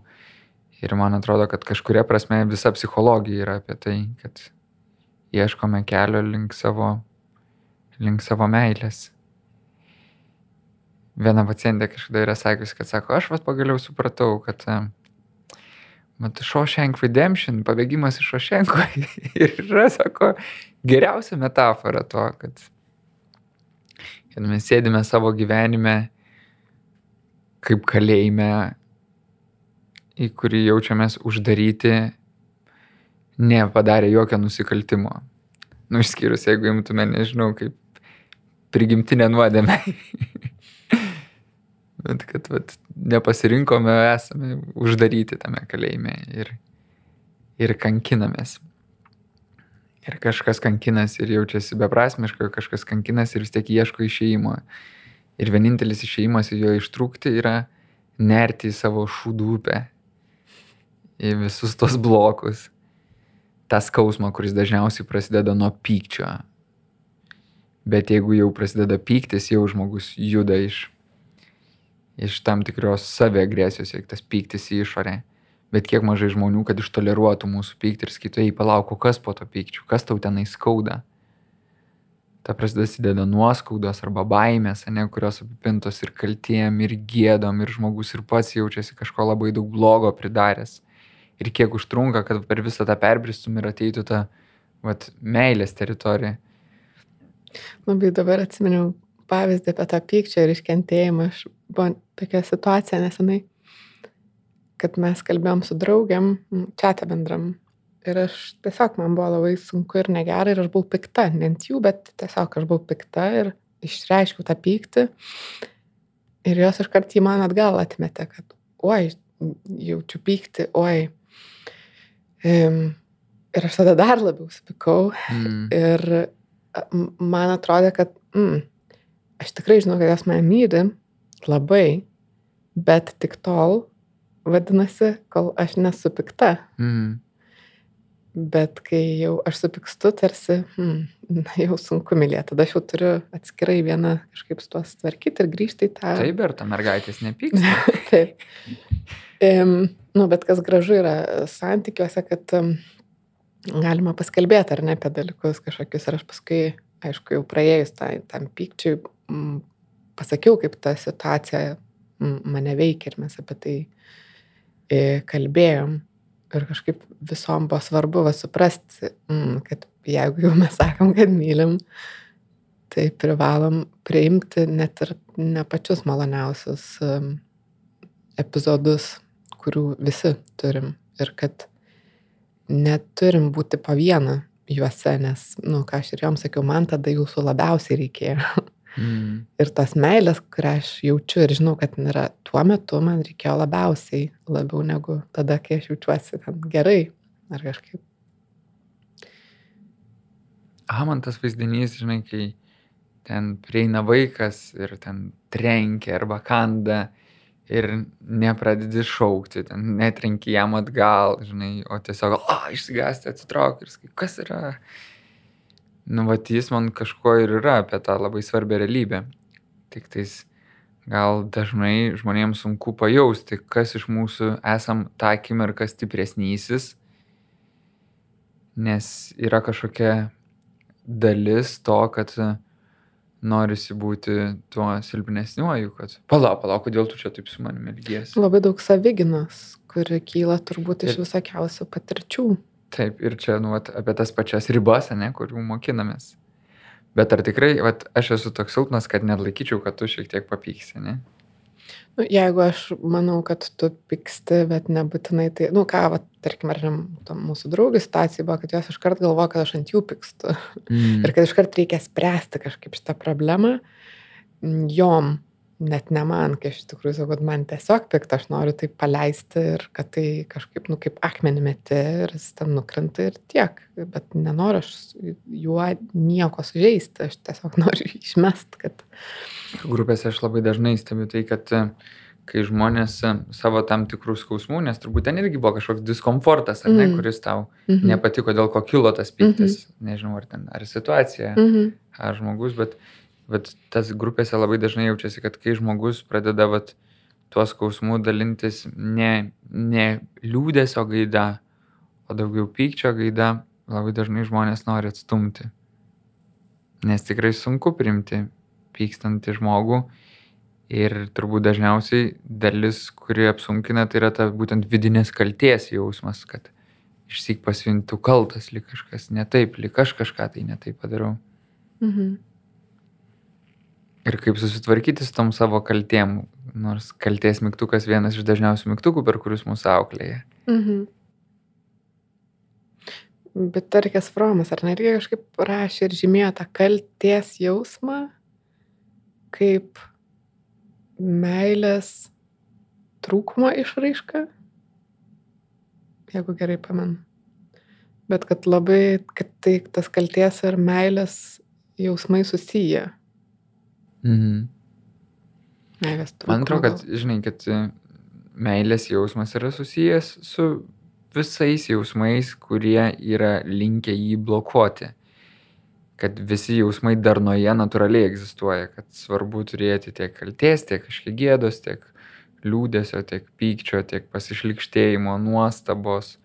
Ir man atrodo, kad kažkuria prasme visa psichologija yra apie tai, kad ieškome kelio link savo, link savo meilės. Viena pacientė kažkada yra sakiusi, kad sako, aš vas pagaliau supratau, kad mat Shawshank Redemption, pabėgimas iš Shawshanko ir yra, sako, geriausia metafora to, kad, kad mes sėdime savo gyvenime kaip kalėjime, į kurį jaučiamės uždaryti, nepadarė jokio nusikaltimo. Nu, išskyrus, jeigu imtume, nežinau, kaip prigimtinę nuodėmę. Bet kad vat, nepasirinkome, esame uždaryti tame kalėjime ir, ir kankinamės. Ir kažkas kankinasi ir jaučiasi beprasmiškai, kažkas kankinasi ir vis tiek ieško išėjimo. Ir vienintelis išėjimas į jo ištrūkti yra nerti į savo šūdų upę, į visus tos blokus. Ta skausma, kuris dažniausiai prasideda nuo pykčio. Bet jeigu jau prasideda pyktis, jau žmogus juda iš iš tam tikros saviagresijos, tas pyktis į išorę. Bet kiek mažai žmonių, kad ištoleruotų mūsų pyktį ir sakytų, ei, palauk, kas po to pykčių, kas tau tenai skauda. Ta prasideda nuoskaudos arba baimės, ne, kurios apipintos ir kaltiem, ir gėdom, ir žmogus ir pats jaučiasi kažko labai daug blogo pridaręs. Ir kiek užtrunka, kad per visą tą perbristum ir ateitų ta vat, meilės teritorija. Labai dabar atsiminiau pavyzdį apie tą pykčio ir iškentėjimą. Aš buvo tokia situacija nesenai, kad mes kalbėjom su draugiam, čia te bendram. Ir aš tiesiog man buvo labai sunku ir negerai ir aš buvau pikta, ne ant jų, bet tiesiog aš buvau pikta ir išreiškiau tą pyktį. Ir jos iškart į man atgal atmetė, kad, oi, jaučiu pyktį, oi. Um, ir aš tada dar labiau supikau. Mm. Ir man atrodė, kad mm, aš tikrai žinau, kad jos mane myli labai, bet tik tol, vadinasi, kol aš nesu pikta. Mm. Bet kai jau aš supykstu, tarsi, hmm, na, jau sunku mylėti, tada aš jau turiu atskirai vieną kažkaip su tuos tvarkyti ir grįžti į tą. Taip, ir ta mergaitės nepyksta. Taip. Um, nu, bet kas gražu yra santykiuose, kad um, galima paskalbėti ar ne apie dalykus kažkokius ir aš paskui, aišku, jau praėjus tai, tam pykčiui, pasakiau, kaip ta situacija mane veikia ir mes apie tai e, kalbėjom. Ir kažkaip visom buvo svarbu va, suprasti, kad jeigu jau mes sakom, kad mylim, tai privalom priimti net ir ne pačius maloniausius epizodus, kurių visi turim. Ir kad neturim būti po vieną juose, nes, na, nu, ką aš ir joms sakiau, man tada jūsų labiausiai reikėjo. Mm. Ir tos meilės, kurią aš jaučiu ir žinau, kad yra tuo metu man reikėjo labiausiai, labiau negu tada, kai aš jaučiuosi ten gerai ar kažkaip. Aha, man tas vaizdinys, žinai, kai ten prieina vaikas ir ten trenkia arba kanda ir nepradedi šaukti, ten netrenki jam atgal, žinai, o tiesiog, o, išsigasti, atsitrauk ir sakai, kas yra, nu vat jis man kažkuo ir yra apie tą labai svarbią realybę. Tik tais gal dažnai žmonėms sunku pajausti, kas iš mūsų esam tą akimirką stipresnysis, nes yra kažkokia dalis to, kad norisi būti tuo silpnesniuoju, kad palauk, palauk, kodėl tu čia taip su manimi elgiesi. Labai daug savyginos, kuri kyla turbūt iš visokiausių patirčių. Taip, ir čia, nu, vat, apie tas pačias ribas, ne, kurių mokinamės. Bet ar tikrai, vat, aš esu toks silpnas, kad net laikyčiau, kad tu šiek tiek papyksi, ne? Nu, jeigu aš manau, kad tu pyksti, bet nebūtinai tai, nu ką, va, tarkim, ar mūsų draugų situacija buvo, kad jos iškart galvo, kad aš ant jų pykstu. Mm. ir kad iškart reikia spręsti kažkaip šitą problemą jom net ne man, kai aš iš tikrųjų sakau, kad man tiesiog pikta, aš noriu tai paleisti ir kad tai kažkaip, nu, kaip akmenį meti ir jis ten nukrenta ir tiek. Bet nenoriu aš juo nieko sužeisti, aš tiesiog noriu išmest, kad... Grupėse aš labai dažnai stebiu tai, kad kai žmonės savo tam tikrų skausmų, nes turbūt ten irgi buvo kažkoks diskomfortas, ar ne, mm. kuris tau mm -hmm. nepatiko, dėl ko kilo tas pyktis, mm -hmm. nežinau, ar ten, ar situacija, mm -hmm. ar žmogus, bet vat tas grupėse labai dažnai jaučiasi, kad kai žmogus pradeda vat tuo skausmu dalintis ne, ne liūdėsio gaida, o daugiau pykčio gaida, labai dažnai žmonės nori atstumti. Nes tikrai sunku priimti pykstantį žmogų ir turbūt dažniausiai dalis, kuri apsunkina, tai yra ta būtent vidinės kalties jausmas, kad išsik pasijuntų kaltas, lyg kažkas ne taip, lyg aš kažką tai ne taip padarau. Mhm. Ir kaip susitvarkyti su tom savo kaltėm, nors kalties mygtukas vienas iš dažniausių mygtukų, per kurius mūsų auklėje. Mhm. Bet tarkės Fromas, ar ne, irgi kažkaip rašė ir žymėjo tą kalties jausmą kaip meilės trūkumo išraiška, jeigu gerai pamenu. Bet kad labai, kad tai tas kalties ir meilės jausmai susiję. Mhm. Meilės Man atrodo, kad, žinai, kad e, meilės jausmas yra susijęs su visais jausmais, kurie yra linkę jį blokuoti. Kad visi jausmai darnoje natūraliai egzistuoja, kad svarbu turėti tiek kalties, tiek kažkiek gėdos, tiek liūdėsio, tiek pykčio, tiek pasišlikštėjimo, nuostabos.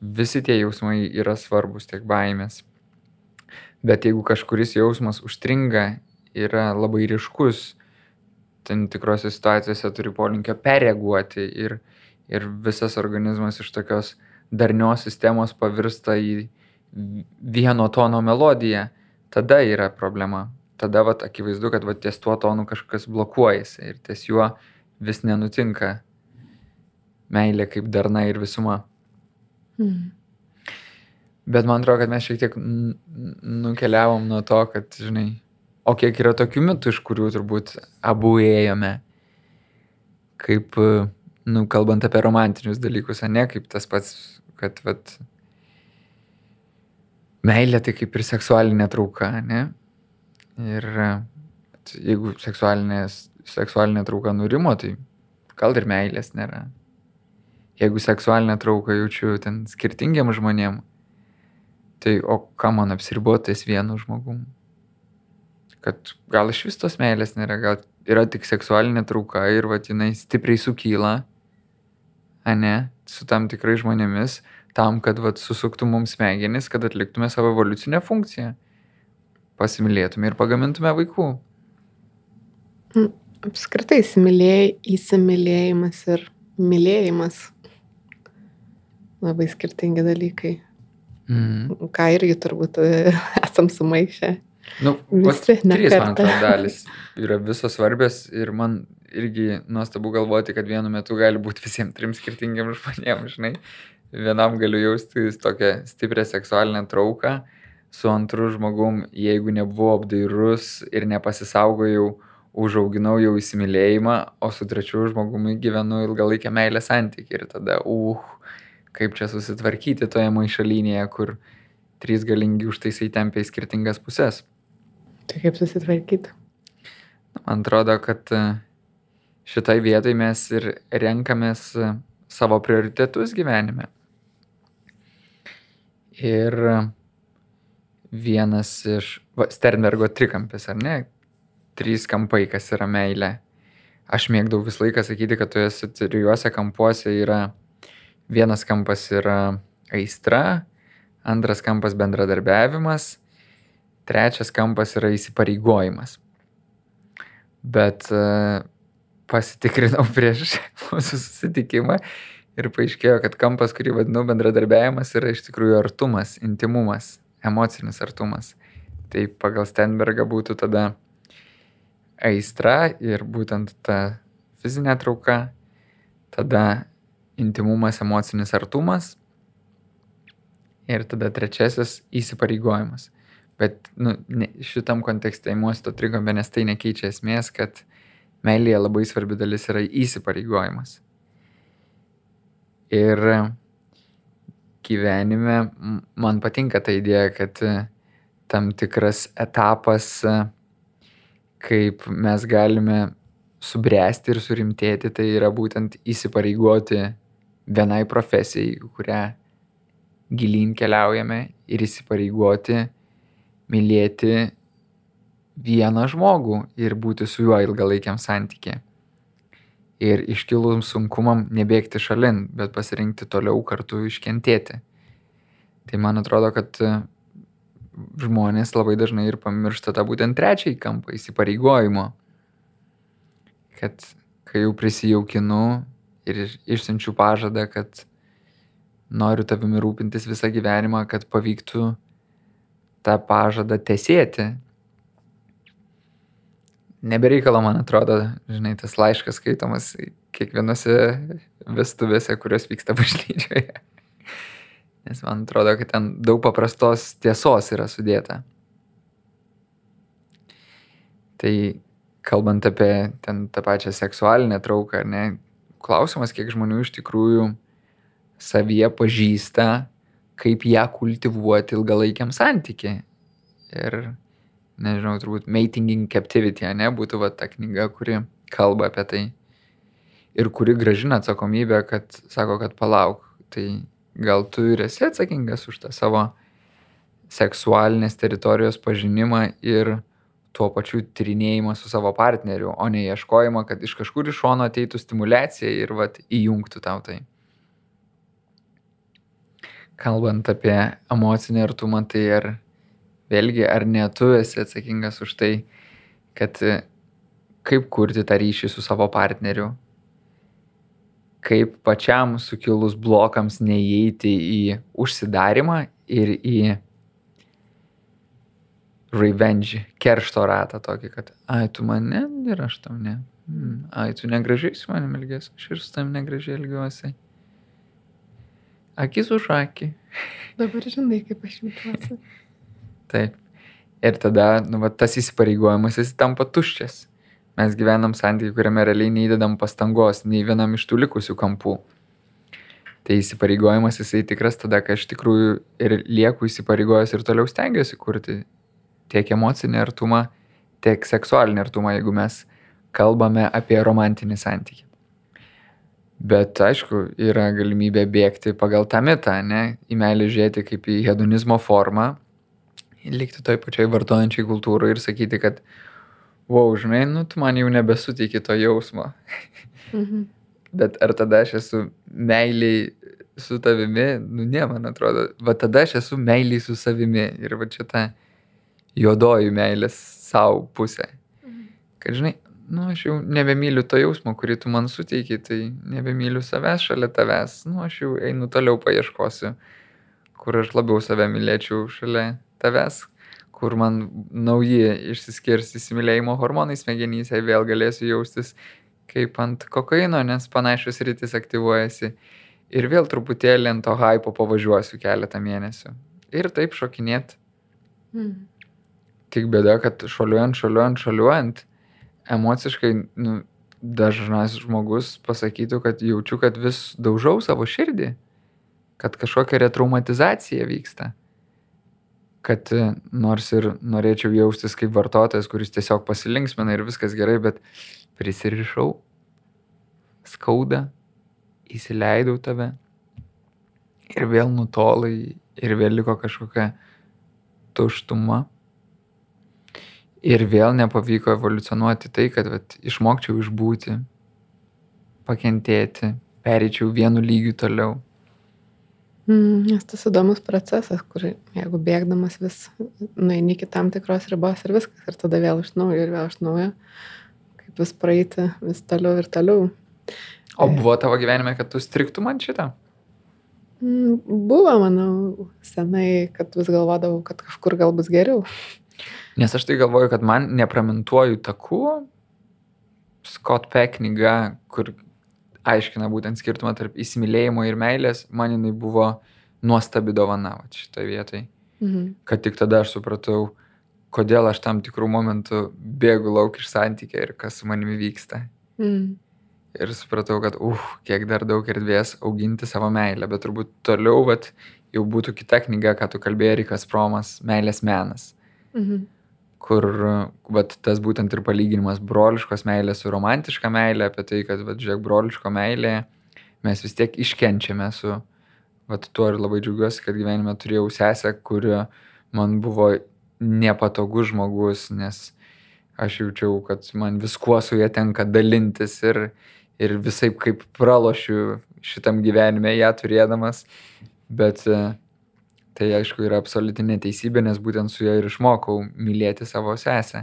Visi tie jausmai yra svarbus, tiek baimės. Bet jeigu kažkuris jausmas užstringa, yra labai ryškus, tam tikrose situacijose turi polinkio perreaguoti ir, ir visas organizmas iš tokios darnios sistemos pavirsta į vieno tono melodiją, tada yra problema. Tada vat, akivaizdu, kad vat, ties tuo tonu kažkas blokuojasi ir ties juo vis nenutinka meilė kaip darna ir visuma. Mhm. Bet man atrodo, kad mes šiek tiek nukeliavom nuo to, kad, žinai, o kiek yra tokių mitų, iš kurių turbūt abu ėjome, kaip, e, nu, kalbant apie romantinius dalykus, ne kaip tas pats, kad, vat, meilė tai kaip ir seksualinė trauka, ne? Ir e, jeigu seksualinė trauka nurimo, tai gal ir meilės nėra. Jeigu seksualinę trauką jaučiu ten skirtingiam žmonėm, tai o ką man apsiribotais vienu žmogum? Kad gal iš vis tos meilės nėra, gal yra tik seksualinė trauka ir va jinai stipriai sukyla, ane, su tam tikrai žmonėmis, tam, kad va susuktų mums smegenis, kad atliktume savo evoliucinę funkciją. Pasimylėtume ir pagamintume vaikų. Apskritai įsimylėj, įsimylėjimas ir mylėjimas. Labai skirtingi dalykai. Mm. Ką irgi turbūt e, esam sumaišę. Nu, Visi ne trys, man atrodo, dalis yra visos svarbios ir man irgi nuostabu galvoti, kad vienu metu gali būti visiems trim skirtingiam žmonėm, žinai. Vienam galiu jausti tokią stiprią seksualinę trauką, su antru žmogum, jeigu nebuvau apdairus ir nepasisaugojau, užauginau jau įsimylėjimą, o su trečiu žmogumi gyvenu ilgalaikę meilę santykių ir tada, uh, kaip čia susitvarkyti toje maišalinėje, kur trys galingi užtaisai tempia į skirtingas puses. Tai kaip susitvarkyti? Man atrodo, kad e, šitai vietai mes ir renkamės e, savo prioritetus gyvenime. Ir e, vienas iš va, Sternbergo trikampis, ar ne? Trys kampai, kas yra meilė. Aš mėgdavau visą laiką sakyti, kad tuose trijuose kampuose yra vienas kampas yra aistra, antras kampas bendradarbiavimas, trečias kampas yra įsipareigojimas. Bet e, pasitikrinau prieš mūsų susitikimą ir paaiškėjo, kad kampas, kurį vadinau bendradarbiavimas, yra iš tikrųjų artumas, intimumas, emocinis artumas. Tai pagal Stenbergą būtų tada aistra ir būtent ta fizinė trauka, tada intimumas, emocinis artumas ir tada trečiasis įsipareigojimas. Bet nu, ne, šitam kontekste įmuosi to trikampio, nes tai nekeičia esmės, kad meilėje labai svarbi dalis yra įsipareigojimas. Ir gyvenime man patinka ta idėja, kad e, tam tikras etapas, e, kaip mes galime subręsti ir surimtėti, tai yra būtent įsipareigoti vienai profesijai, kurią gilyn keliaujame ir įsipareigoti mylėti vieną žmogų ir būti su juo ilgalaikiam santykė. Ir iškilus sunkumam nebėgti šalin, bet pasirinkti toliau kartu iškentėti. Tai man atrodo, kad e, žmonės labai dažnai ir pamiršta tą būtent trečiąjį kampą įsipareigojimo. Kad kai jau prisijaukinu ir išsiunčiu pažadą, kad noriu tavimi rūpintis visą gyvenimą, kad pavyktų tą pažadą tesėti. Nebereikalo, man atrodo, žinai, tas laiškas skaitomas kiekvienose vestuvėse, kurios vyksta bažnyčioje. Nes man atrodo, kad ten daug paprastos tiesos yra sudėta. Tai kalbant apie ten tą pačią seksualinę trauką, ne, klausimas, kiek žmonių iš tikrųjų savyje pažįsta, kaip ją kultivuoti ilgalaikiam santykiai. Ir, nežinau, turbūt Mating in Captivity, ne, būtų va ta knyga, kuri kalba apie tai. Ir kuri gražina atsakomybę, kad sako, kad palauk, tai gal tu ir esi atsakingas už tą savo seksualinės teritorijos pažinimą ir tuo pačiu tyrinėjimą su savo partneriu, o ne ieškojimą, kad iš kažkur iš šono ateitų stimulacija ir vat įjungtų tau tai. Kalbant apie emocinį artumą, tai ar vėlgi, ar ne tu esi atsakingas už tai, kad kaip kurti tą ryšį su savo partneriu, kaip pačiam sukilus blokams neįeiti į užsidarimą ir į revenge, keršto ratą tokį, kad, ai, tu mane ir aš tam ne. Hmm, ai, tu negražiai su manimi elgėsi, aš ir su tam negražiai elgiuosi. Akis už akį. Dabar žinai, kaip aš jaučiuosi. Taip. Ir tada, nu, va, tas įsipareigojimas jis tampa tuščias mes gyvenam santykių, kuriame realiai neįdedam pastangos nei vienam iš tų likusių kampų. Tai įsipareigojimas jisai tikras tada, kai aš tikrųjų ir lieku įsipareigojęs ir toliau stengiuosi kurti tiek emocinį artumą, tiek seksualinį artumą, jeigu mes kalbame apie romantinį santykį. Bet aišku, yra galimybė bėgti pagal tą mitą, ne? Į meilį žiūrėti kaip į hedonizmo formą, likti toj pačioj vartojančiai kultūrai ir sakyti, kad wow, žinai, nu, tu man jau nebesuteiki to jausmo. Mhm. Bet ar tada aš esu meiliai su tavimi? Nu, ne, man atrodo. Va tada aš esu meiliai su savimi. Ir va čia ta juodoji meilės savo pusė. Mhm. Kad, žinai, nu, aš jau nebemyliu to jausmo, kurį tu man suteiki, tai nebemyliu savęs šalia tavęs. Nu, aš jau einu toliau paieškosiu, kur aš labiau save mylėčiau šalia tavęs, kur man nauji išsiskirs įsimylėjimo hormonai smegenyse, vėl galėsiu jaustis kaip ant kokaino, nes panašios rytis aktyvuojasi. Ir vėl truputėlį ant to hypo pavažiuosiu keletą mėnesių. Ir taip šokinėt. Mm. Tik bėda, kad šoliuojant, šoliuojant, šoliuojant, emociškai nu, dažnas žmogus pasakytų, kad jaučiu, kad vis daužau savo širdį, kad kažkokia retraumatizacija vyksta kad e, nors ir norėčiau jaustis kaip vartotojas, kuris tiesiog pasilinksmina ir viskas gerai, bet prisirišau, skauda, įsileidau tave ir vėl nutolai ir vėl liko kažkokia tuštuma. Ir vėl nepavyko evoliucionuoti tai, kad vat, išmokčiau išbūti, pakentėti, pereičiau vienu lygiu toliau. Mm, nes tas įdomus procesas, kur jeigu bėgdamas vis nueini iki tam tikros ribos ir viskas, ir tada vėl iš naujo ir vėl iš naujo, kaip vis praeiti vis toliau ir toliau. O buvo tavo gyvenime, kad tu striktų man šitą? Mm, buvo, manau, senai, kad vis galvodavau, kad kažkur gal bus geriau. Nes aš tai galvoju, kad man nepramintuoju taku, Scott Peck knyga, kur aiškina būtent skirtumą tarp įsimylėjimo ir meilės, man jinai buvo nuostabi dovana šitoje vietoje. Mhm. Kad tik tada aš supratau, kodėl aš tam tikrų momentų bėgu lauk iš santykio ir kas su manimi vyksta. Mhm. Ir supratau, kad, uh, kiek dar daug erdvės auginti savo meilę, bet turbūt toliau, vat, jau būtų kita knyga, ką tu kalbėjai, Rikas Promas, Meilės menas. Mhm kur vat tas būtent ir palyginimas broliškos meilės su romantiška meilė, apie tai, kad, vat, žiūrėk, broliško meilė, mes vis tiek iškenčiame su, vat, tuo ir labai džiaugiuosi, kad gyvenime turėjau sesę, kuri man buvo nepatogus žmogus, nes aš jaučiau, kad man viskuo su jie tenka dalintis ir, ir visai kaip pralošiu šitam gyvenime ją turėdamas, bet Tai aišku yra absoliuti neteisybė, nes būtent su ja ir išmokau mylėti savo sesę,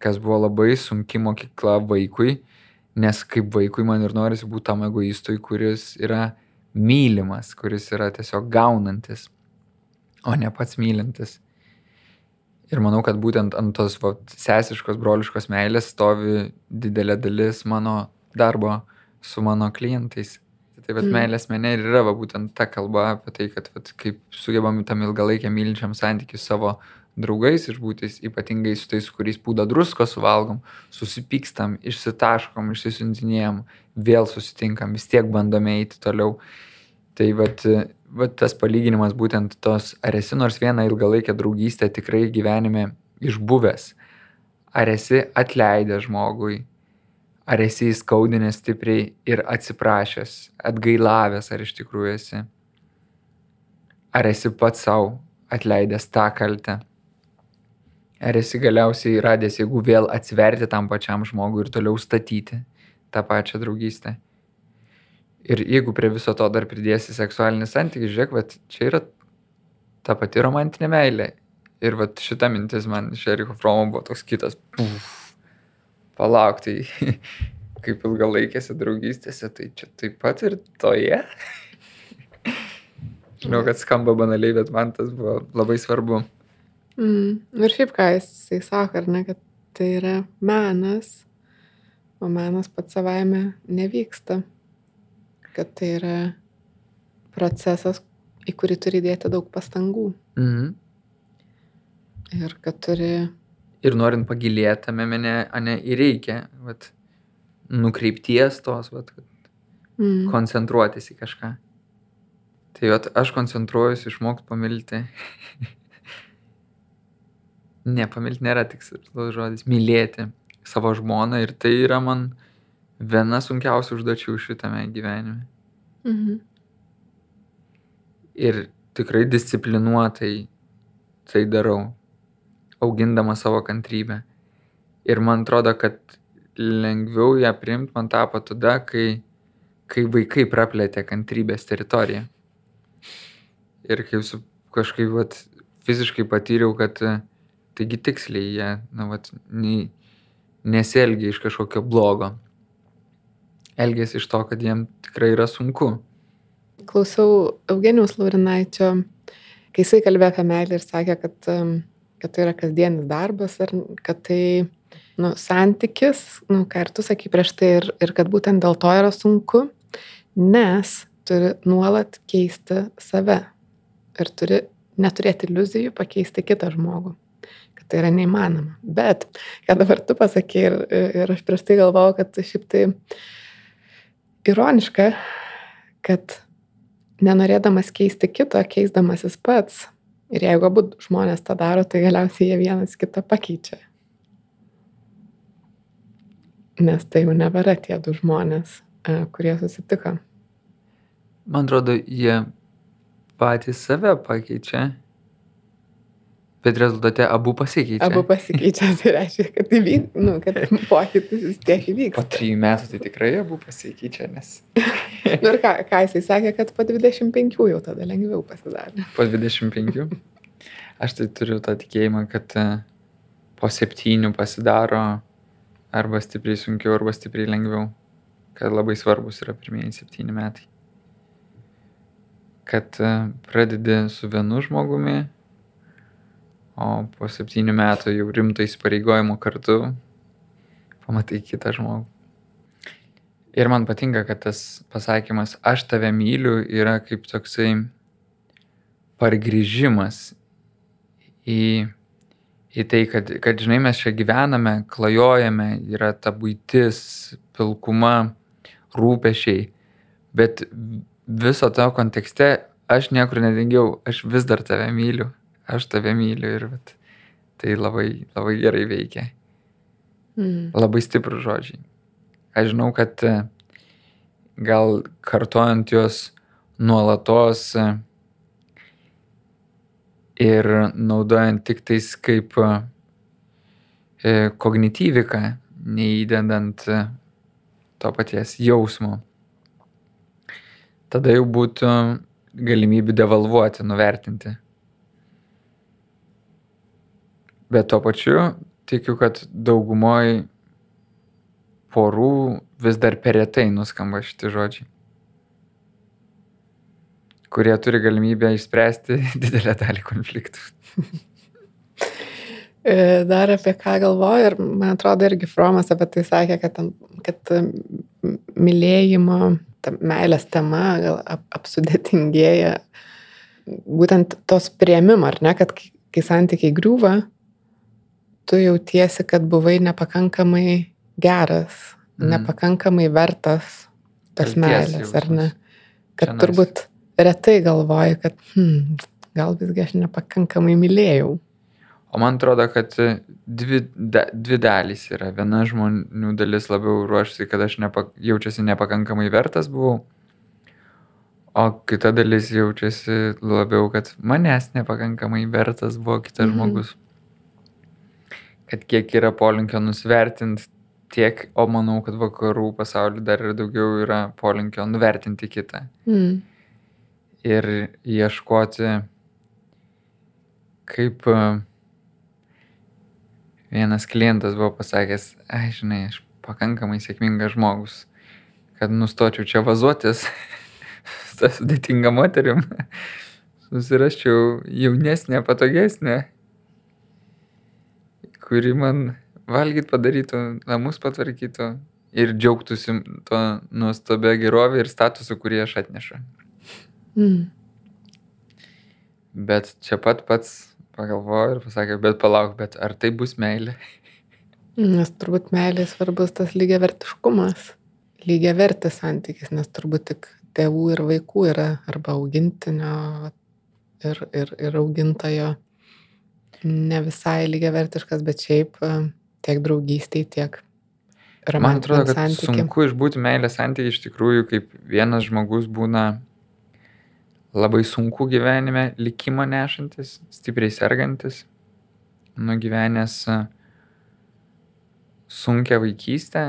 kas buvo labai sunki mokykla vaikui, nes kaip vaikui man ir norisi būti tam egoistui, kuris yra mylimas, kuris yra tiesiog gaunantis, o ne pats mylintis. Ir manau, kad būtent ant tos va, sesiškos, broliškos meilės stovi didelė dalis mano darbo su mano klientais. Tai vad Mm. meilės mene ir yra va, būtent ta kalba apie tai, kad vat, kaip sugebam tam ilgalaikiam mylinčiam santykiu savo draugais išbūti, ypatingai su tais, su kuriais pūda drusko suvalgom, susipykstam, išsitaškom, išsisintinėjom, vėl susitinkam, vis tiek bandome eiti toliau. Tai vat, vat tas palyginimas būtent tos, ar esi nors vieną ilgalaikę draugystę tikrai gyvenime išbuvęs, ar esi atleidęs žmogui, ar esi įskaudinęs stipriai ir atsiprašęs, atgailavęs, ar iš tikrųjų esi, ar esi pats savo atleidęs tą kaltę, ar esi galiausiai radęs jėgų vėl atsiverti tam pačiam žmogui ir toliau statyti tą pačią draugystę. Ir jeigu prie viso to dar pridėsi seksualinį santykį, žiūrėk, vat, čia yra ta pati romantinė meilė. Ir vat, šita mintis man iš Eriko Fromo buvo toks kitas. Puf, palauk, tai kaip ilgalaikėse draugystėse, tai čia taip pat ir toje. Žinau, kad skamba banaliai, bet man tas buvo labai svarbu. Mm. Ir šiaip ką jisai sako, ar ne, kad tai yra menas, o menas pats savaime nevyksta. Kad tai yra procesas, į kurį turi dėti daug pastangų. Mhm. Ir kad turi, Ir norint pagilėti tame mene, ane, ir reikia, vat, nukreipties tos, vat, mm. koncentruotis į kažką. Tai vat, aš koncentruojuosi išmokti pamilti. ne, pamilti nėra tikslus žodis. Mylėti savo žmoną ir tai yra man viena sunkiausių užduočių šitame gyvenime. Mhm. Ir tikrai disciplinuotai tai darau, augindama savo kantrybę. Ir man atrodo, kad lengviau ją priimti man tapo tada, kai, kai vaikai praplėtė kantrybės teritoriją. Ir kai su, kažkaip vat, fiziškai patyriau, kad taigi tiksliai jie, na, vat, nei, nesielgia iš kažkokio blogo. Elgėsi iš to, kad jiem tikrai yra sunku. Klausiau Eugenijaus Laurinaičio, kai jisai kalbėjo apie meilę ir sakė, kad, em, kad tai yra kasdienis darbas ir kad tai nu, santykis, nu, ką ir tu sakai prieš tai, ir, ir kad būtent dėl to yra sunku, nes turi nuolat keisti save ir turi neturėti iliuzijų pakeisti kitą žmogų. Kad tai yra neįmanoma. Bet, ką dabar tu pasakai ir, ir aš prieš tai galvojau, kad šiaip tai ironiška, kad nenorėdamas keisti kito, keisdamasis pats. Ir jeigu abu žmonės tą daro, tai galiausiai jie vienas kitą pakeičia. Nes tai jau nebėra tie du žmonės, e, kurie susitiko. Man atrodo, jie patys save pakeičia, bet rezultate abu pasikeičia. Abu pasikeičia, tai reiškia, kad, įvyk, nu, kad pokytis vis tiek Po įvyks. trijų metų tai tikrai abu pasikeičia, nes Nu, ir ką, ką jisai sakė, kad po 25 jau tada lengviau pasidarė. po 25. Aš tai turiu tą tikėjimą, kad e, po septynių pasidaro arba stipriai sunkiau, arba stipriai lengviau. Kad labai svarbus yra pirmieji septyni metai. Kad e, pradedi su vienu žmogumi, o po septynių metų jau rimto įsipareigojimo kartu pamatai kitą žmogų. Ir man patinka, kad tas pasakymas aš tave myliu yra kaip toksai pargrįžimas į, į tai, kad, kad, žinai, mes čia gyvename, klajojame, yra ta būtis, pilkuma, rūpešiai, bet viso to kontekste aš niekur nedingiau, aš vis dar tave myliu, aš tave myliu ir vat, tai labai, labai gerai veikia. Mm. Labai stiprų žodžiai. Aš žinau, kad e, gal kartojant juos nuolatos e, ir naudojant tik tais kaip e, kognityviką, neįdedant to paties jausmo, tada jau būtų galimybė devalvuoti, nuvertinti Bet tuo pačiu tikiu, kad daugumoj porų vis dar per retai nuskamba šitie žodžiai, kurie turi galimybę išspręsti didelę dalį konfliktų. E, dar apie ką galvoju ir man atrodo irgi Fromas apie tai sakė, kad, kad mylėjimo, ta meilės tema gal ap, apsudėtingėja būtent tos prieimimo, ar ne, kad kai santykiai griūva, tu jautiesi, kad buvai nepakankamai geras, mm. nepakankamai vertas tos meilės, ar ne? Kad Čia turbūt retai galvoji, kad hmm, gal visgi aš nepakankamai mylėjau. O man atrodo, kad dvi, da, dvi dalys yra. Viena žmonių dalis labiau ruošasi, kad aš nepa, jaučiasi nepakankamai vertas buvau, o kita dalis jaučiasi labiau, kad manęs nepakankamai vertas buvo kitas mhm. žmogus. Kad kiek yra polinkio nusvertinti tiek, o manau, kad vakarų pasaulyje dar ir daugiau yra polinkio nuvertinti kitą. Mm. Ir ieškoti, kaip uh, vienas klientas buvo pasakęs, ai, žinai, aš pakankamai sėkmingas žmogus, kad nustočiau čia vazuotis su tą sudėtingą moterim, susiraščiau jaunesnę, patogesnę, kuri man valgyt padarytų, namus patvarkytų ir džiaugtųsi to nuostabę gerovę ir statusu, kurį aš atnešu. Mm. Bet čia pat pats pagalvojo ir pasakė, bet palauk, bet ar tai bus meilė? Nes turbūt meilė svarbus tas lygiavertiškumas, lygiavertis santykis, nes turbūt tik tėvų ir vaikų yra arba augintinio ir, ir, ir augintojo ne visai lygiavertiškas, bet šiaip e, tiek draugystiai, tiek Man atrodo, kad santykiai. sunku išbūti meilės santykiai iš tikrųjų, kaip vienas žmogus būna labai sunku gyvenime likimą nešantis, stipriai sergantis, nugyvenęs e, sunkia vaikystę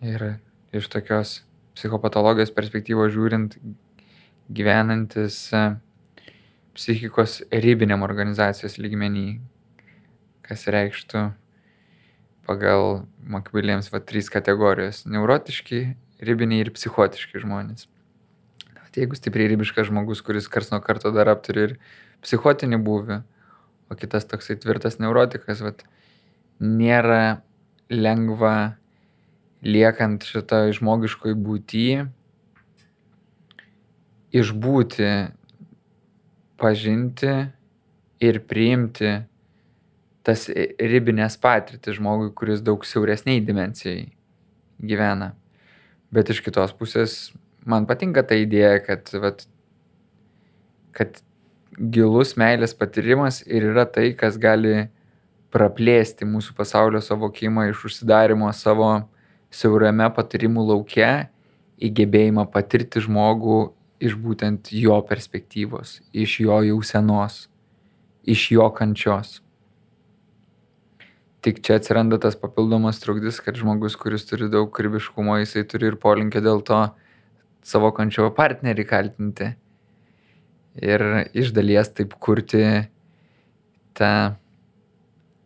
ir iš tokios psichopatologijos perspektyvos žiūrint gyvenantis e, psichikos ribiniam organizacijos lygmenį, kas reikštų pagal Makvilėms va trys kategorijos - neurotiški, ribiniai ir psichotiški žmonės. Jeigu stipriai ribiškas žmogus, kuris kars nuo karto dar apturi ir psichotinį būvį, o kitas toksai tvirtas neurotikas, vat, nėra lengva liekant šitą žmogiškoj būty išbūti, pažinti ir priimti tas ribinės patirtis žmogui, kuris daug siauresniai dimencijai gyvena. Bet iš kitos pusės man patinka ta idėja, kad, vat, kad gilus meilės patyrimas ir yra tai, kas gali praplėsti mūsų pasaulio savokimą iš užsidarimo savo siaurame patyrimų lauke į gebėjimą patirti žmogų iš būtent jo perspektyvos, iš jo jausenos, iš jo kančios. Tik čia atsiranda tas papildomas trukdis, kad žmogus, kuris turi daug kūrybiškumo, jisai turi ir polinkį dėl to savo kančio partnerį kaltinti. Ir iš dalies taip kurti tą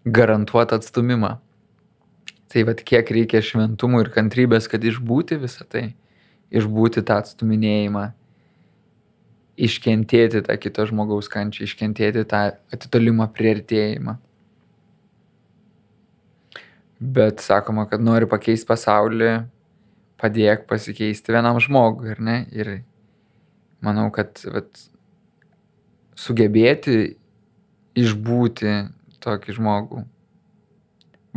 garantuotą atstumimą. Tai vad kiek reikia šventumų ir kantrybės, kad išbūti visą tai, išbūti tą atstuminėjimą, iškentėti tą kito žmogaus kančią, iškentėti tą atitolimą prieartėjimą. Bet sakoma, kad nori pakeisti pasaulį, padėk pasikeisti vienam žmogui, ar ne? Ir manau, kad vat, sugebėti išbūti tokį žmogų,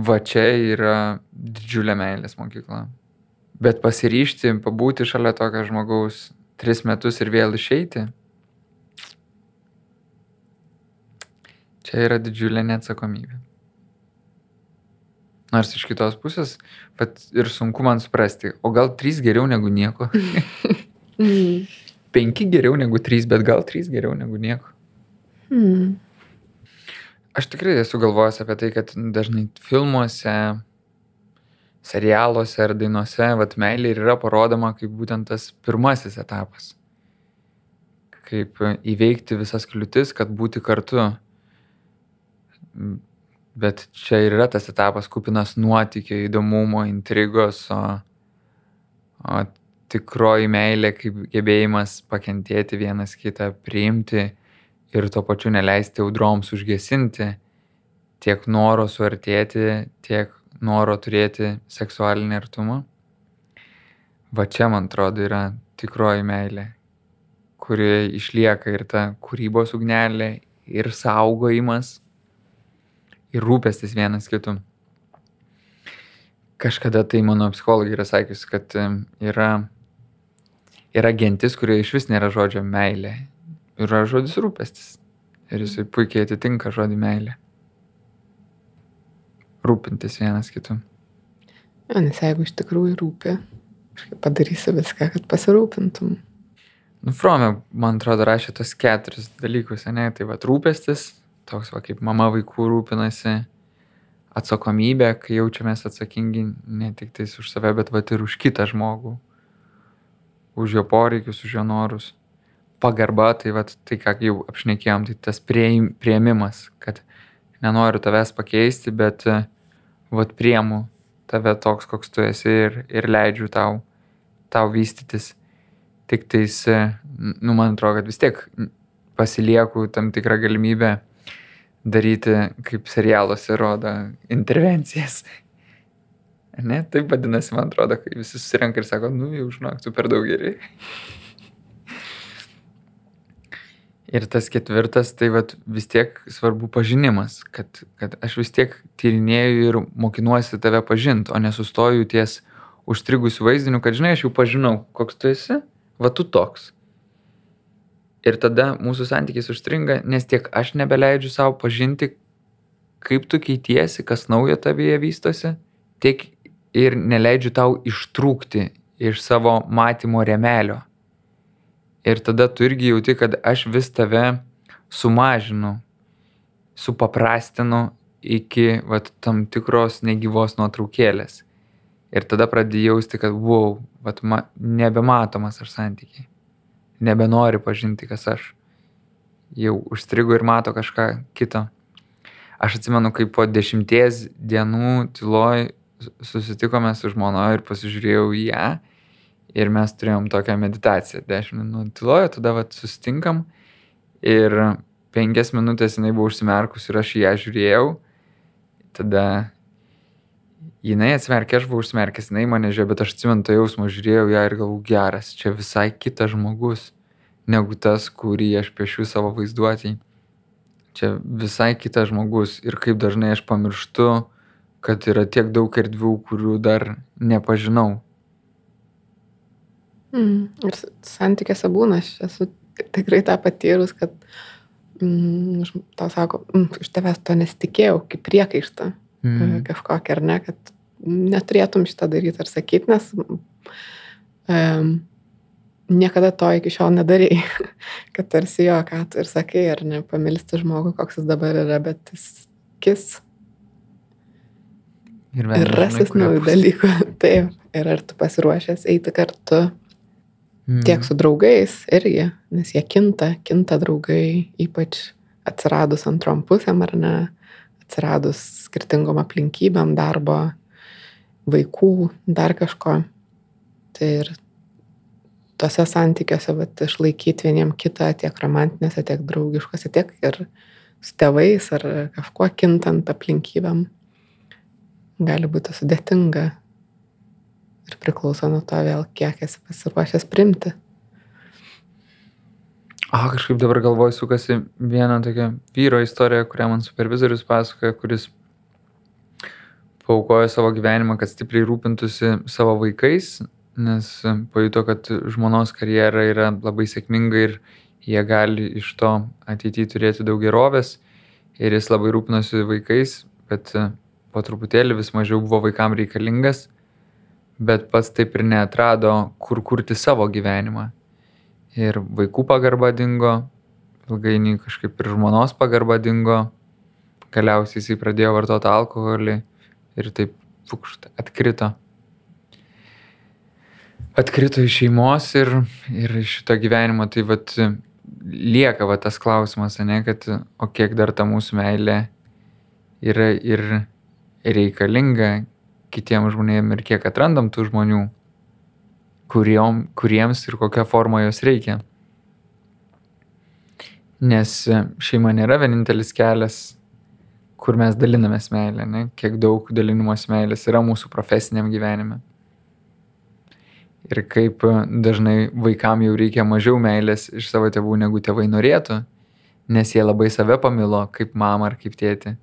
va čia yra didžiulė meilės mokykla. Bet pasiryšti, pabūti šalia tokio žmogaus tris metus ir vėl išeiti, čia yra didžiulė neatsakomybė. Nors iš kitos pusės, pat ir sunku man suprasti, o gal trys geriau negu nieko. mm. Penki geriau negu trys, bet gal trys geriau negu nieko. Mm. Aš tikrai esu galvojęs apie tai, kad dažnai filmuose, serialuose ar dainuose, vat meilė ir yra parodoma kaip būtent tas pirmasis etapas. Kaip įveikti visas kliūtis, kad būti kartu bet čia ir yra tas etapas kupinas nuotykio, įdomumo, intrigos, o, o tikroji meilė kaip gebėjimas pakentėti vienas kitą, priimti ir tuo pačiu neleisti audroms užgesinti tiek noro suartėti, tiek noro turėti seksualinį artumą. Va čia, man atrodo, yra tikroji meilė, kuri išlieka ir ta kūrybos ugnelė, ir saugojimas, ir rūpestis vienas kitų. Kažkada tai mano psichologai yra sakius, kad yra, yra gentis, kurioje iš vis nėra žodžio meilė. Yra žodis rūpestis. Ir jisai puikiai atitinka žodį meilė. Rūpintis vienas kitų. Ja, nes jeigu iš tikrųjų rūpi, padarysi viską, kad pasirūpintum. Nu, Frome, man atrodo, rašė tos keturis dalykus, ne? Tai va, rūpestis, toks va, kaip mama vaikų rūpinasi, atsakomybė, kai jaučiamės atsakingi ne tik tais už save, bet va ir už kitą žmogų, už jo poreikius, už jo norus. Pagarba, tai va, tai ką jau apšnekėjom, tai tas prieimimas, kad nenoriu tavęs pakeisti, bet va priemu tave toks, koks tu esi ir, ir leidžiu tau, tau vystytis. Tik tais, nu, man atrodo, kad vis tiek pasilieku tam tikrą galimybę daryti, kaip serialuose rodo, intervencijas. Ne, taip vadinasi, man atrodo, kai visi susirenka ir sako, nu jau žinok, tu per daug geri. Ir tas ketvirtas, tai vat, vis tiek svarbu pažinimas, kad, kad aš vis tiek tyrinėju ir mokinuosi tave pažinti, o nesustoju ties užstrigusių vaizdinių, kad žinai, aš jau pažinau, koks tu esi, va tu toks ir tada mūsų santykis užstringa, nes tiek aš nebeleidžiu savo pažinti, kaip tu keitiesi, kas naujo tavyje vystosi, tiek ir neleidžiu tau ištrūkti iš savo matymo remelio. Ir tada tu irgi jauti, kad aš vis tave sumažinu, supaprastinu iki vat, tam tikros negyvos nuotraukėlės. Ir tada pradėjau jausti, kad, wow, vat, ma, nebematomas aš santykiai nebenori pažinti, kas aš. Jau užstrigo ir mato kažką kito. Aš atsimenu, kaip po dešimties dienų tyloj susitikome su žmona ir pasižiūrėjau į ją ir mes turėjom tokią meditaciją. Dešimt minučių tyloje, tada vat susitinkam ir penkias minutės jinai buvo užsimerkus ir aš ją žiūrėjau. Tada jinai atsimerkė, aš buvau užsimerkęs, jinai mane žiūrėjo, bet aš atsimenu tą jausmą, žiūrėjau ją ir galvau, geras, čia visai kitas žmogus negu tas, kurį aš piešiu savo vaizduotėjai. Čia visai kitas žmogus ir kaip dažnai aš pamirštu, kad yra tiek daug erdvių, kurių dar nepažinau. Mm, ir santykiuose būna, aš esu tikrai tą patyrus, kad mm, tau sako, mm, iš tavęs to nesitikėjau, kaip priekaištą mm. kažkokią ar ne, kad neturėtum šitą daryti ar sakyti, nes um, niekada to iki šiol nedarėjai. kad tarsi jo, ką tu ir sakai, ar ne, pamilsti žmogų, koks jis dabar yra, bet jis kis. Ir, ir rasis naujų dalykų. Taip. Ir ar tu pasiruošęs eiti kartu mm. tiek su draugais irgi, nes jie kinta, kinta draugai, ypač atsiradus antrom pusėm ar ne, atsiradus skirtingom aplinkybėm darbo, vaikų, dar kažko. Tai ir tuose santykiuose, bet išlaikyti vieniem kitą tiek romantinėse, tiek draugiškose, tiek ir su tėvais ar kažkuo kintant aplinkybėm, gali būti sudėtinga ir priklauso nuo to vėl, kiek esi pasiruošęs primti. O kažkaip dabar galvoju, sukasi viena tokia vyro istorija, kurią man supervizorius pasakoja, kuris paukojo savo gyvenimą, kad stipriai rūpintųsi savo vaikais, nes pajuto, kad žmonos karjera yra labai sėkminga ir jie gali iš to ateityje turėti daug gerovės ir jis labai rūpinosi vaikais, bet po truputėlį vis mažiau buvo vaikam reikalingas, bet pats taip ir neatrado, kur kurti savo gyvenimą. Ir vaikų pagarba dingo, ilgainiui kažkaip ir žmonos pagarba dingo, galiausiai jisai pradėjo vartoti alkoholį ir taip fukšt atkrito atkrito iš šeimos ir, ir iš šito gyvenimo, tai vat lieka va tas klausimas, ne, kad o kiek dar ta mūsų meilė yra ir reikalinga kitiem žmonėm ir kiek atrandam tų žmonių, kuriom, kuriems ir kokią formą jos reikia. Nes šeima nėra vienintelis kelias, kur mes dalinamės meilę, ne? kiek daug dalinimos meilės yra mūsų profesiniam gyvenime. Ir kaip dažnai vaikam jau reikia mažiau meilės iš savo tėvų, negu tėvai norėtų, nes jie labai save pamilo kaip mamą ar kaip tėtį.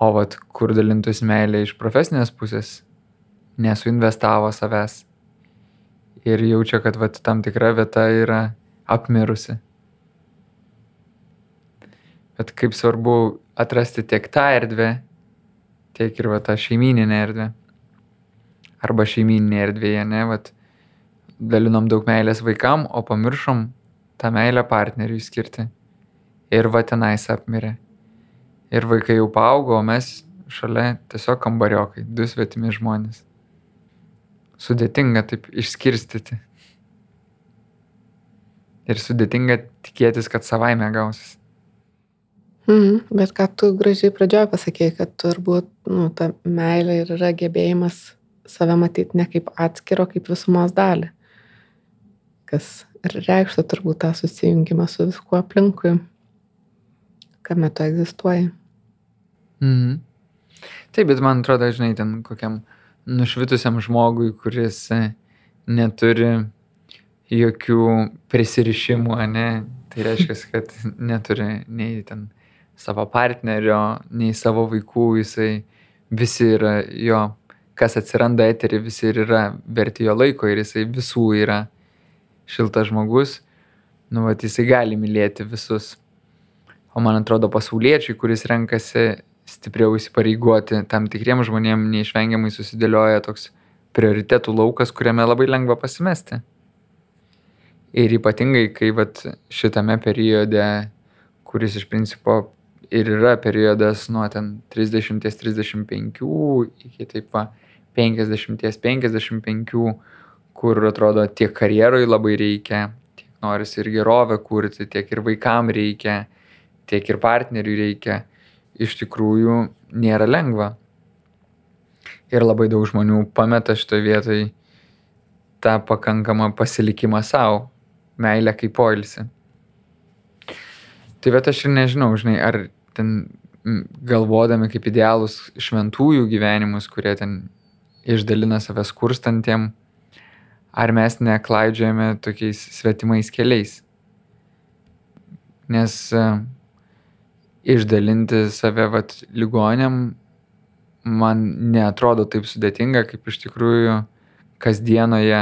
O vat kur dalintus meilė iš profesinės pusės, nesuinvestavo savęs ir jaučia, kad vat tam tikra vieta yra apmirusi. Bet kaip svarbu atrasti tiek tą erdvę, tiek ir va tą šeimininę erdvę. Arba šeimininė erdvėje, ne, vat dalinom daug meilės vaikam, o pamiršom tą meilę partneriui skirti. Ir va tenais apmirė. Ir vaikai jau paaugo, o mes šalia tiesiog kambariokai, du svetimi žmonės. Sudėtinga taip išskirstyti. Ir sudėtinga tikėtis, kad savaime gausis. Mhm, bet ką tu gražiai pradžioje pasakėjai, kad turbūt nu, ta meilė ir yra gebėjimas save matyti ne kaip atskiro, kaip visumos dalį. Kas reikštų turbūt tą susijungimą su viskuo aplinkui, kame tu egzistuoji. Mhm. Taip, bet man atrodo, žinai, ten kokiam nušvitusiam žmogui, kuris e, neturi jokių prisirišimų, ne, tai reiškia, kad neturi nei ten savo partnerio, nei savo vaikų, jisai visi yra jo, kas atsiranda eterį, visi ir yra verti jo laiko ir jisai visų yra šiltas žmogus, nu, vat, jisai gali mylėti visus. O man atrodo, pasauliečiai, kuris renkasi stipriau įsipareigoti tam tikriem žmonėm, neišvengiamai susidėlioja toks prioritetų laukas, kuriame labai lengva pasimesti. Ir ypatingai, kai vat, šitame periode, kuris iš principo ir yra periodas nuo ten 30-35 iki taip va 50-55, kur atrodo tiek karjeroj labai reikia, tiek norisi ir gerovę kurti, tiek ir vaikam reikia, tiek ir partneriui reikia, iš tikrųjų nėra lengva. Ir labai daug žmonių pameta šitoje vietoje tą pakankamą pasilikimą savo, meilę kaip poilsį. Tai bet aš ir nežinau, žinai, ar ten galvodami kaip idealus šventųjų gyvenimus, kurie ten išdalina save skurstantiem, ar mes neklaidžiame tokiais svetimais keliais. Nes išdalinti save vat ligonėm man neatrodo taip sudėtinga, kaip iš tikrųjų kasdienoje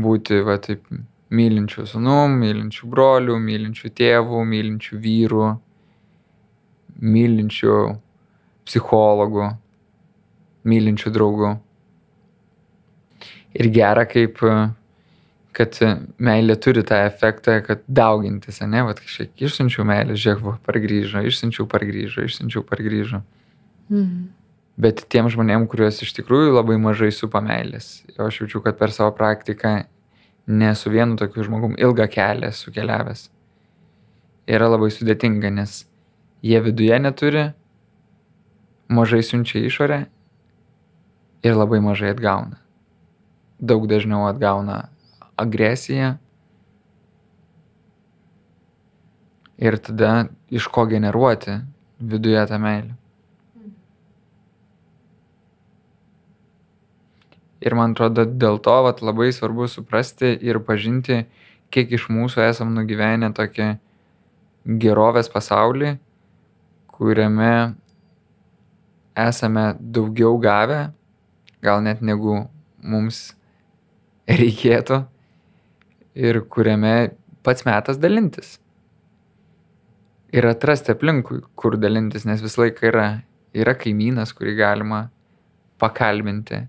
būti va taip mylinčių sunų, mylinčių brolių, mylinčių tėvų, mylinčių vyrų, mylinčių psichologų, mylinčių draugų ir gera kaip, kad meilė turi tą efektą, kad daugintis, ne, va, kažkiek išsiunčiau meilę, žiūrėk, va, pargrįžo, išsiunčiau, pargrįžo, išsiunčiau, pargrįžo. Mhm. Bet tiem žmonėm, kuriuos iš tikrųjų labai mažai supa meilės, aš jaučiu, kad per savo praktiką ne su vienu tokiu žmogum ilgą kelią sukeliavęs. Yra labai sudėtinga, nes jie viduje neturi, mažai siunčia išorę ir labai mažai atgauna daug dažniau atgauna agresiją. Ir tada iš ko generuoti viduje tą meilę. Ir man atrodo, dėl to vat, labai svarbu suprasti ir pažinti, kiek iš mūsų esam nugyvenę tokį gerovės pasaulį, kuriame esame daugiau gavę, gal net negu mums reikėtų ir kuriame pats metas dalintis. Ir atrasti aplinkui, kur dalintis, nes visą laiką yra, yra kaimynas, kurį galima pakalbinti.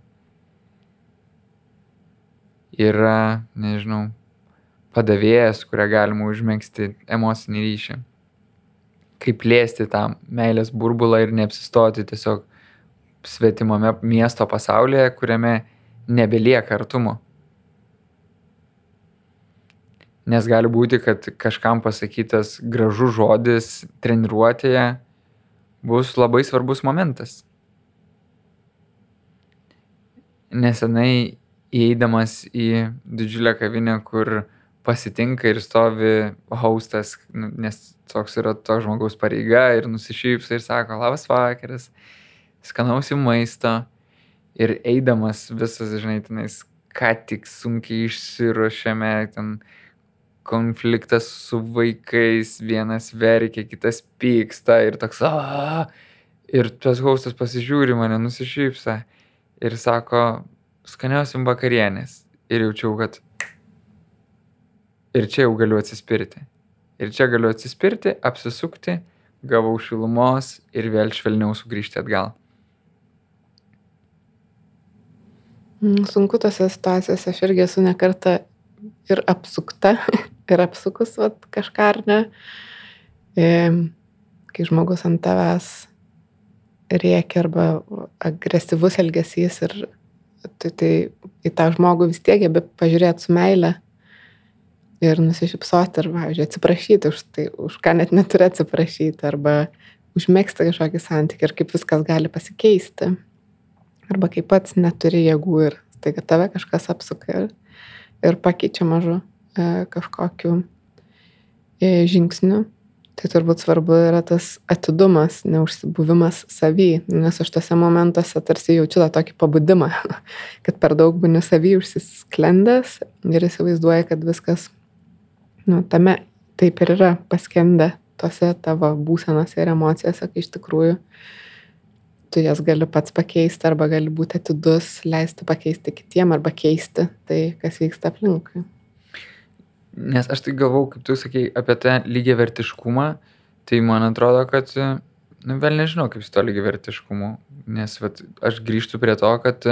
Yra, nežinau, padavėjas, kurią galima užmėgsti emocinį ryšį. Kaip plėsti tą meilės burbulą ir neapsistoti tiesiog svetimame miesto pasaulyje, kuriame nebelieka artumo. Nes gali būti, kad kažkam pasakytas gražus žodis treniruotėje bus labai svarbus momentas. Nesenai įeidamas į didžiulę kavinę, kur pasitinka ir stovi haustas, nu, nes toks yra to žmogaus pareiga ir nusišypsa ir sako, labas vakaras, skanausi maisto ir eidamas visas, žinai, tenais, ką tik sunkiai išsiruošėme, ten konfliktas su vaikais, vienas verkia, kitas pyksta ir toks, a, ir tas haustas pasižiūri mane, nusišypsa ir sako, skaniausiam vakarienės. Ir jaučiau, kad ir čia jau galiu atsispirti. Ir čia galiu atsispirti, apsisukti, gavau šilumos ir vėl švelniau sugrįžti atgal. Mm, sunku tose situacijose, aš irgi esu nekarta ir apsukta, ir apsukus vat, kažką ar ne. E, kai žmogus ant tavęs rėkia arba agresyvus elgesys ir tai, tai į tą žmogų vis tiek gebi pažiūrėti su meile ir nusišypsoti ir, pavyzdžiui, atsiprašyti už tai, už ką net neturi atsiprašyti arba užmėgsti kažkokį santykį ir kaip viskas gali pasikeisti. Arba kaip pats neturi jėgų ir staiga tave kažkas apsuka ir, ir pakeičia mažu e, kažkokiu e, žingsniu tai turbūt svarbu yra tas atidumas, neužsibuvimas savy, nes aš tose momentuose tarsi jaučiu tą tokį pabudimą, kad per daug būni savy užsisklendęs ir įsivaizduoji, kad viskas, nu, tame taip ir yra paskendę tose tavo būsenose ir emocijose, kai iš tikrųjų tu jas gali pats pakeisti arba gali būti atidus, leisti pakeisti kitiem arba keisti tai, kas vyksta aplinkui. Nes aš tai galvau, kaip tu sakei, apie tą lygiai vertiškumą, tai man atrodo, kad, nu, vėl nežinau, kaip su to lygiai vertiškumu, nes vat, aš grįžtu prie to, kad,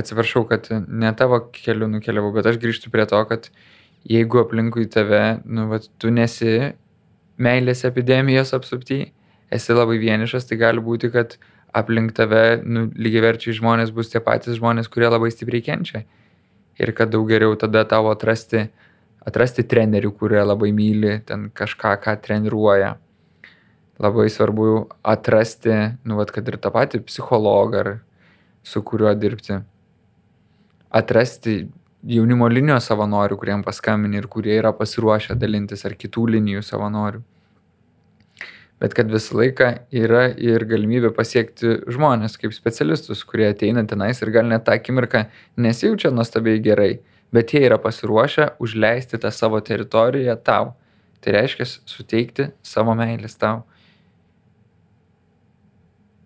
atsiprašau, kad ne tavo keliu nukeliavau, bet aš grįžtu prie to, kad jeigu aplinkui tave, nu, vat, tu nesi meilės epidemijos apsupty, esi labai vienišas, tai gali būti, kad aplink tave, nu, lygiai verčiai žmonės bus tie patys žmonės, kurie labai stipriai kenčia. Ir kad daug geriau tada tavo atrasti atrasti trenerių, kurie labai myli ten kažką, ką treniruoja. Labai svarbu atrasti, nu, vat, kad ir tą patį psichologą, ar su kuriuo dirbti. Atrasti jaunimo linijos savanorių, kuriem paskambini ir kurie yra pasiruošę dalintis, ar kitų linijų savanorių. Bet kad visą laiką yra ir galimybė pasiekti žmonės kaip specialistus, kurie ateina tenais ir gal net tą akimirką nesijaučia nuostabiai gerai, bet jie yra pasiruošę užleisti tą savo teritoriją tau. Tai reiškia suteikti savo meilės tau.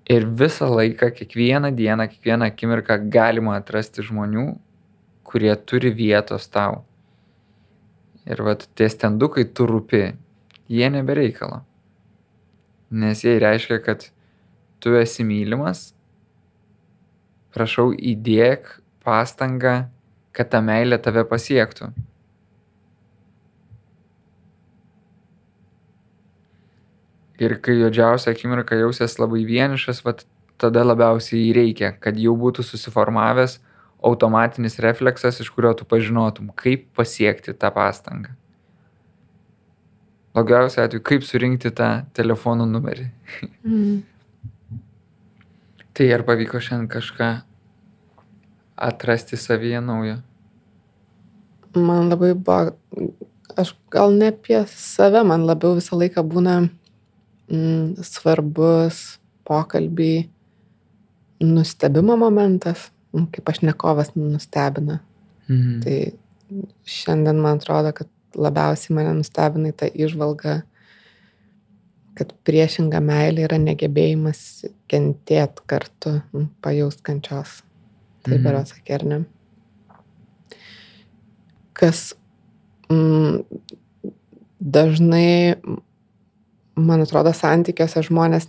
Ir visą laiką, kiekvieną dieną, kiekvieną akimirką galima atrasti žmonių, kurie turi vietos tau. Ir vat tie stendukai tu rūpi, jie nebereikalo. Nes jie reiškia, kad tu esi mylimas, prašau įdėk pastangą kad ta meilė tave pasiektų. Ir kai juodžiausia akimirka jausies labai vienišas, vat, tada labiausiai reikia, kad jau būtų susiformavęs automatinis refleksas, iš kurio tu pažinotum, kaip pasiekti tą pastangą. Blogiausia atveju, kaip surinkti tą telefono numerį. Mm. tai ar pavyko šiandien kažką atrasti savyje naujo? Man labai buvo, aš gal ne apie save, man labiau visą laiką būna mm, svarbus pokalbiai, nustebimo momentas, kaip aš nekovas nustebina. Mhm. Tai šiandien man atrodo, kad labiausiai mane nustebina ta išvalga, kad priešinga meilė yra negebėjimas kentėti kartu, mm, pajaust kančios. Taip mhm. yra, sakė, ar ne? Kas mm, dažnai, man atrodo, santykiuose žmonės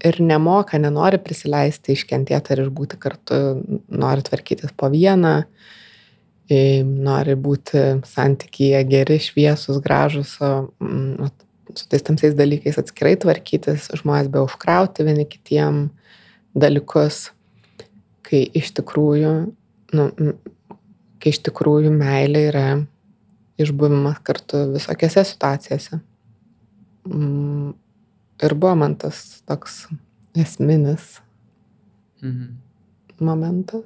ir nemoka, nenori prisileisti, iškentėti ar išbūti kartu, nori tvarkytis po vieną, nori būti santykyje geri, šviesus, gražus, o mm, su tais tamsiais dalykais atskirai tvarkytis, žmonės be užkrauti vieni kitiem dalykus kai iš tikrųjų, nu, kai iš tikrųjų meilė yra išbuvimas kartu visokiose situacijose. ir buvo man tas toks esminis Mhm. momentas.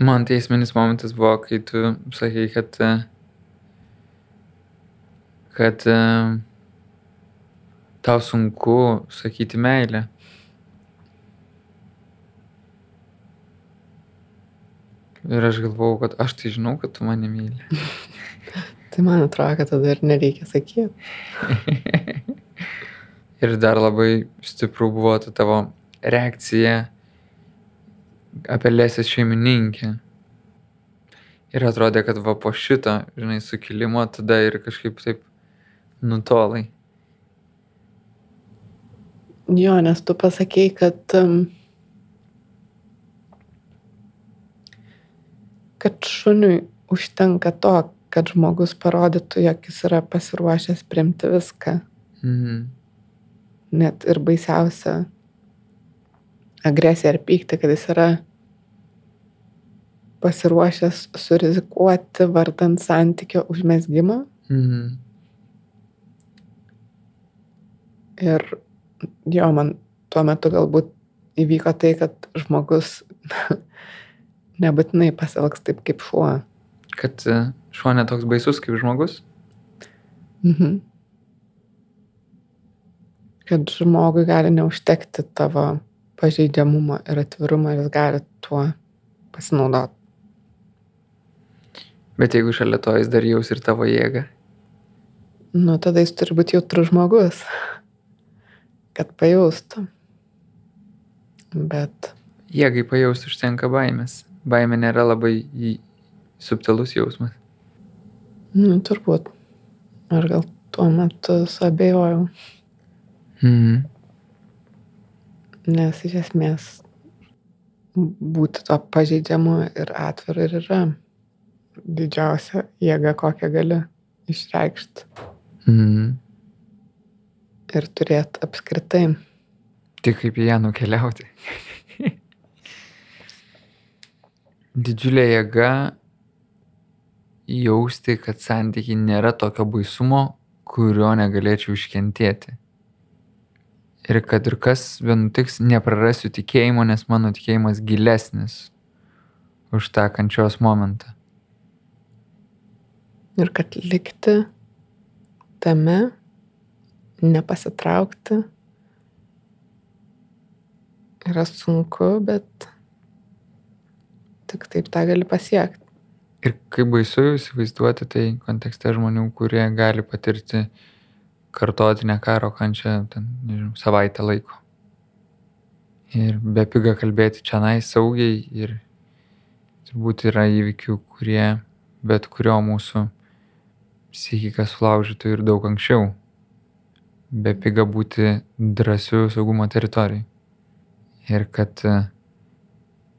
Man tai esminis momentas buvo, kai tu sakai, kad, kad tau sunku sakyti meilę. Ir aš galvojau, kad aš tai žinau, kad tu mane myli. Tai man atrodo, kad tada ir nereikia sakyti. Ir dar labai stipru buvo ta tavo reakcija apie lesės šeimininkę. Ir atrodė, kad va po šito, žinai, sukilimo tada ir kažkaip taip nutolai. Jo, nes tu pasakėjai, kad, kad šuniui užtenka to, kad žmogus parodytų, jog jis yra pasiruošęs priimti viską. Mhm. Net ir baisiausia agresija ar pykti, kad jis yra pasiruošęs surizikuoti vardant santykio užmesgymą. Mhm. Ir jo, man tuo metu galbūt įvyko tai, kad žmogus nebūtinai pasielgs taip kaip šuo. Kad e, šuo netoks baisus kaip žmogus. Mhm. Kad žmogui gali neužtekti tavo pažeidžiamumo ir atvirumo ir jis gali tuo pasinaudoti. Bet jeigu šalia to jis dar jaus ir tavo jėgą. Nu, tada jis turi būti jautrus žmogus, kad pajaustų. Bet, Jėgai pajausti užtenka baimės. Baimė nėra labai subtilus jausmas. nu, turbūt. Ar gal tuo metu suabejojau, Mhm. Nes iš esmės būti to pažeidžiamu ir atviru ir yra didžiausia jėga, kokią gali išreikšti Mhm. ir turėti apskritai. Tik kaip į ją nukeliauti. Didžiulė jėga jausti, kad santykiai nėra tokio baisumo, kurio negalėčiau iškentėti. Ir kad ir kas vienutiks, neprarasiu tikėjimo, nes mano tikėjimas gilesnis už tą kančios momentą. Ir kad likti tame, nepasitraukti, yra sunku, bet tik taip tą gali pasiekti. Ir kaip baisu įsivaizduoti tai kontekste žmonių, kurie gali patirti kartotinę karo kančią, ten, nežinau, savaitę laiko. Ir be piga kalbėti čia nai saugiai ir turbūt yra įvykių, kurie bet kurio mūsų psichiką sulaužytų ir daug anksčiau. Be piga būti drąsiu saugumo teritorijai. Ir kad e,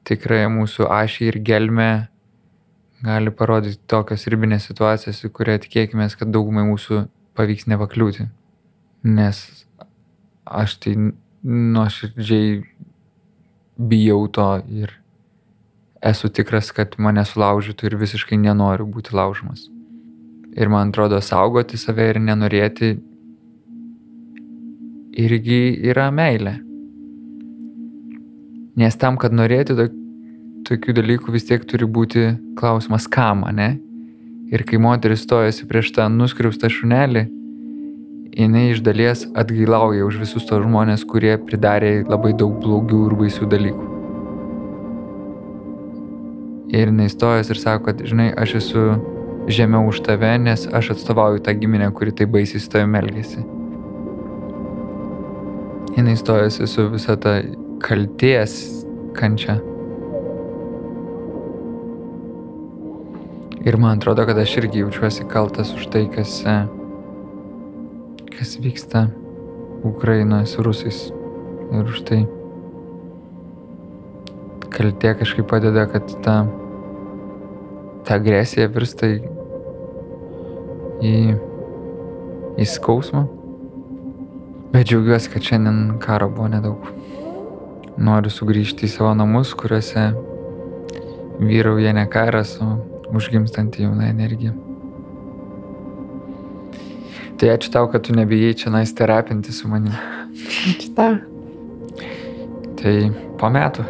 tikrai mūsų ašį ir gelmę gali parodyti tokios ribinės situacijos, į kurią tikėkime, kad daugumai mūsų pavyks nepakliūti. Nes aš tai nuoširdžiai bijau to ir esu tikras, kad mane sulaužytų ir visiškai nenoriu būti laužomas. Ir man atrodo, saugoti save ir nenorėti irgi yra meilė. Nes tam, kad norėti to, tokių dalykų, vis tiek turi būti klausimas, kam, ne? Ir kai moteris stojasi prieš tą nuskriaustą šunelį, jinai iš dalies atgailauja už visus tos žmonės, kurie pridarė labai daug blogių ir baisių dalykų. Ir jinai stojas ir sako, kad, žinai, aš esu žemiau už tave, nes aš atstovauju tą giminę, kuri taip baisiai su tavimi elgesi. Jinai stojasi su visa ta kalties kančia. Ir man atrodo, kad aš irgi jaučiuosi kaltas už tai, kas, e, kas vyksta Ukrainoje su rusais. Ir už tai kaltė kažkaip padeda, kad ta, ta agresija virsta į, į, į skausmą. Bet džiaugiuosi, kad šiandien karo buvo nedaug. Noriu sugrįžti į savo namus, kuriuose vyrauja ne karas, o užgimstanti jauna energija. Tai ačiū tau, kad tu nebijai čia nais terapinti su manimi. Ačiū tau. Tai po metų.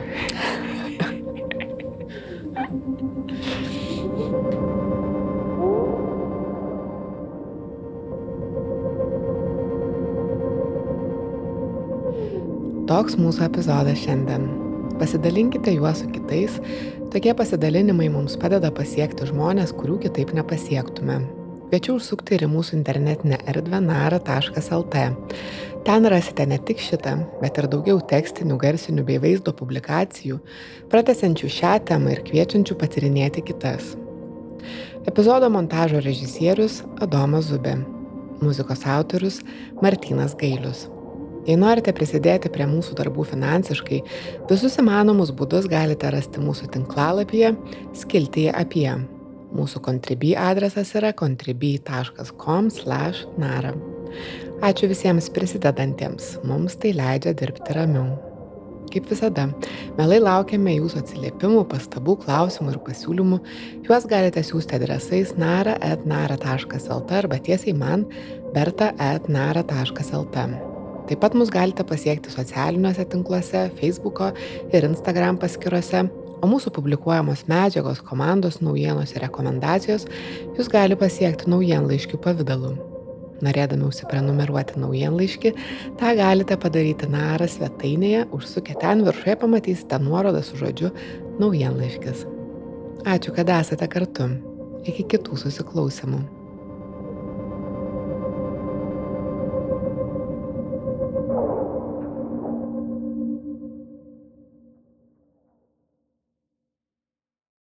Toks mūsų epizodas šiandien. Pasidalinkite juos su kitais. Tokie pasidalinimai mums padeda pasiekti žmonės, kurių kitaip nepasiektume. Kviečiu užsukti ir mūsų internetinę erdvę nara.lt. Ten rasite ne tik šitą, bet ir daugiau tekstinių, garsinių bei vaizdo publikacijų, pratesančių šią temą ir kviečiančių patirinėti kitas. Epizodo montažo režisierius Adomas Zubė, muzikos autorius Martinas Gailius. Jei norite prisidėti prie mūsų darbų finansiškai, visus įmanomus būdus galite rasti mūsų tinklalapyje skiltyje apie. Mūsų contribui adresas yra contribui.com/nara. Ačiū visiems prisidedantiems, mums tai leidžia dirbti ramiau. Kaip visada, mielai laukiame jūsų atsiliepimų, pastabų, klausimų ir pasiūlymų. Juos galite siūsti adresais nara.nara.lt arba tiesiai man berta.nara.lt. Taip pat mus galite pasiekti socialiniuose tinkluose, Facebook'o ir Instagram paskiruose, o mūsų publikuojamos medžiagos, komandos naujienos ir rekomendacijos jūs gali pasiekti naujienlaiškių pavydalu. Norėdami užsiprenumeruoti naujienlaiškį, tą galite padaryti Nara svetainėje, užsukę ten viršuje pamatysite nuorodą su žodžiu naujienlaiškis. Ačiū, kad esate kartu. Iki kitų susiklausimų.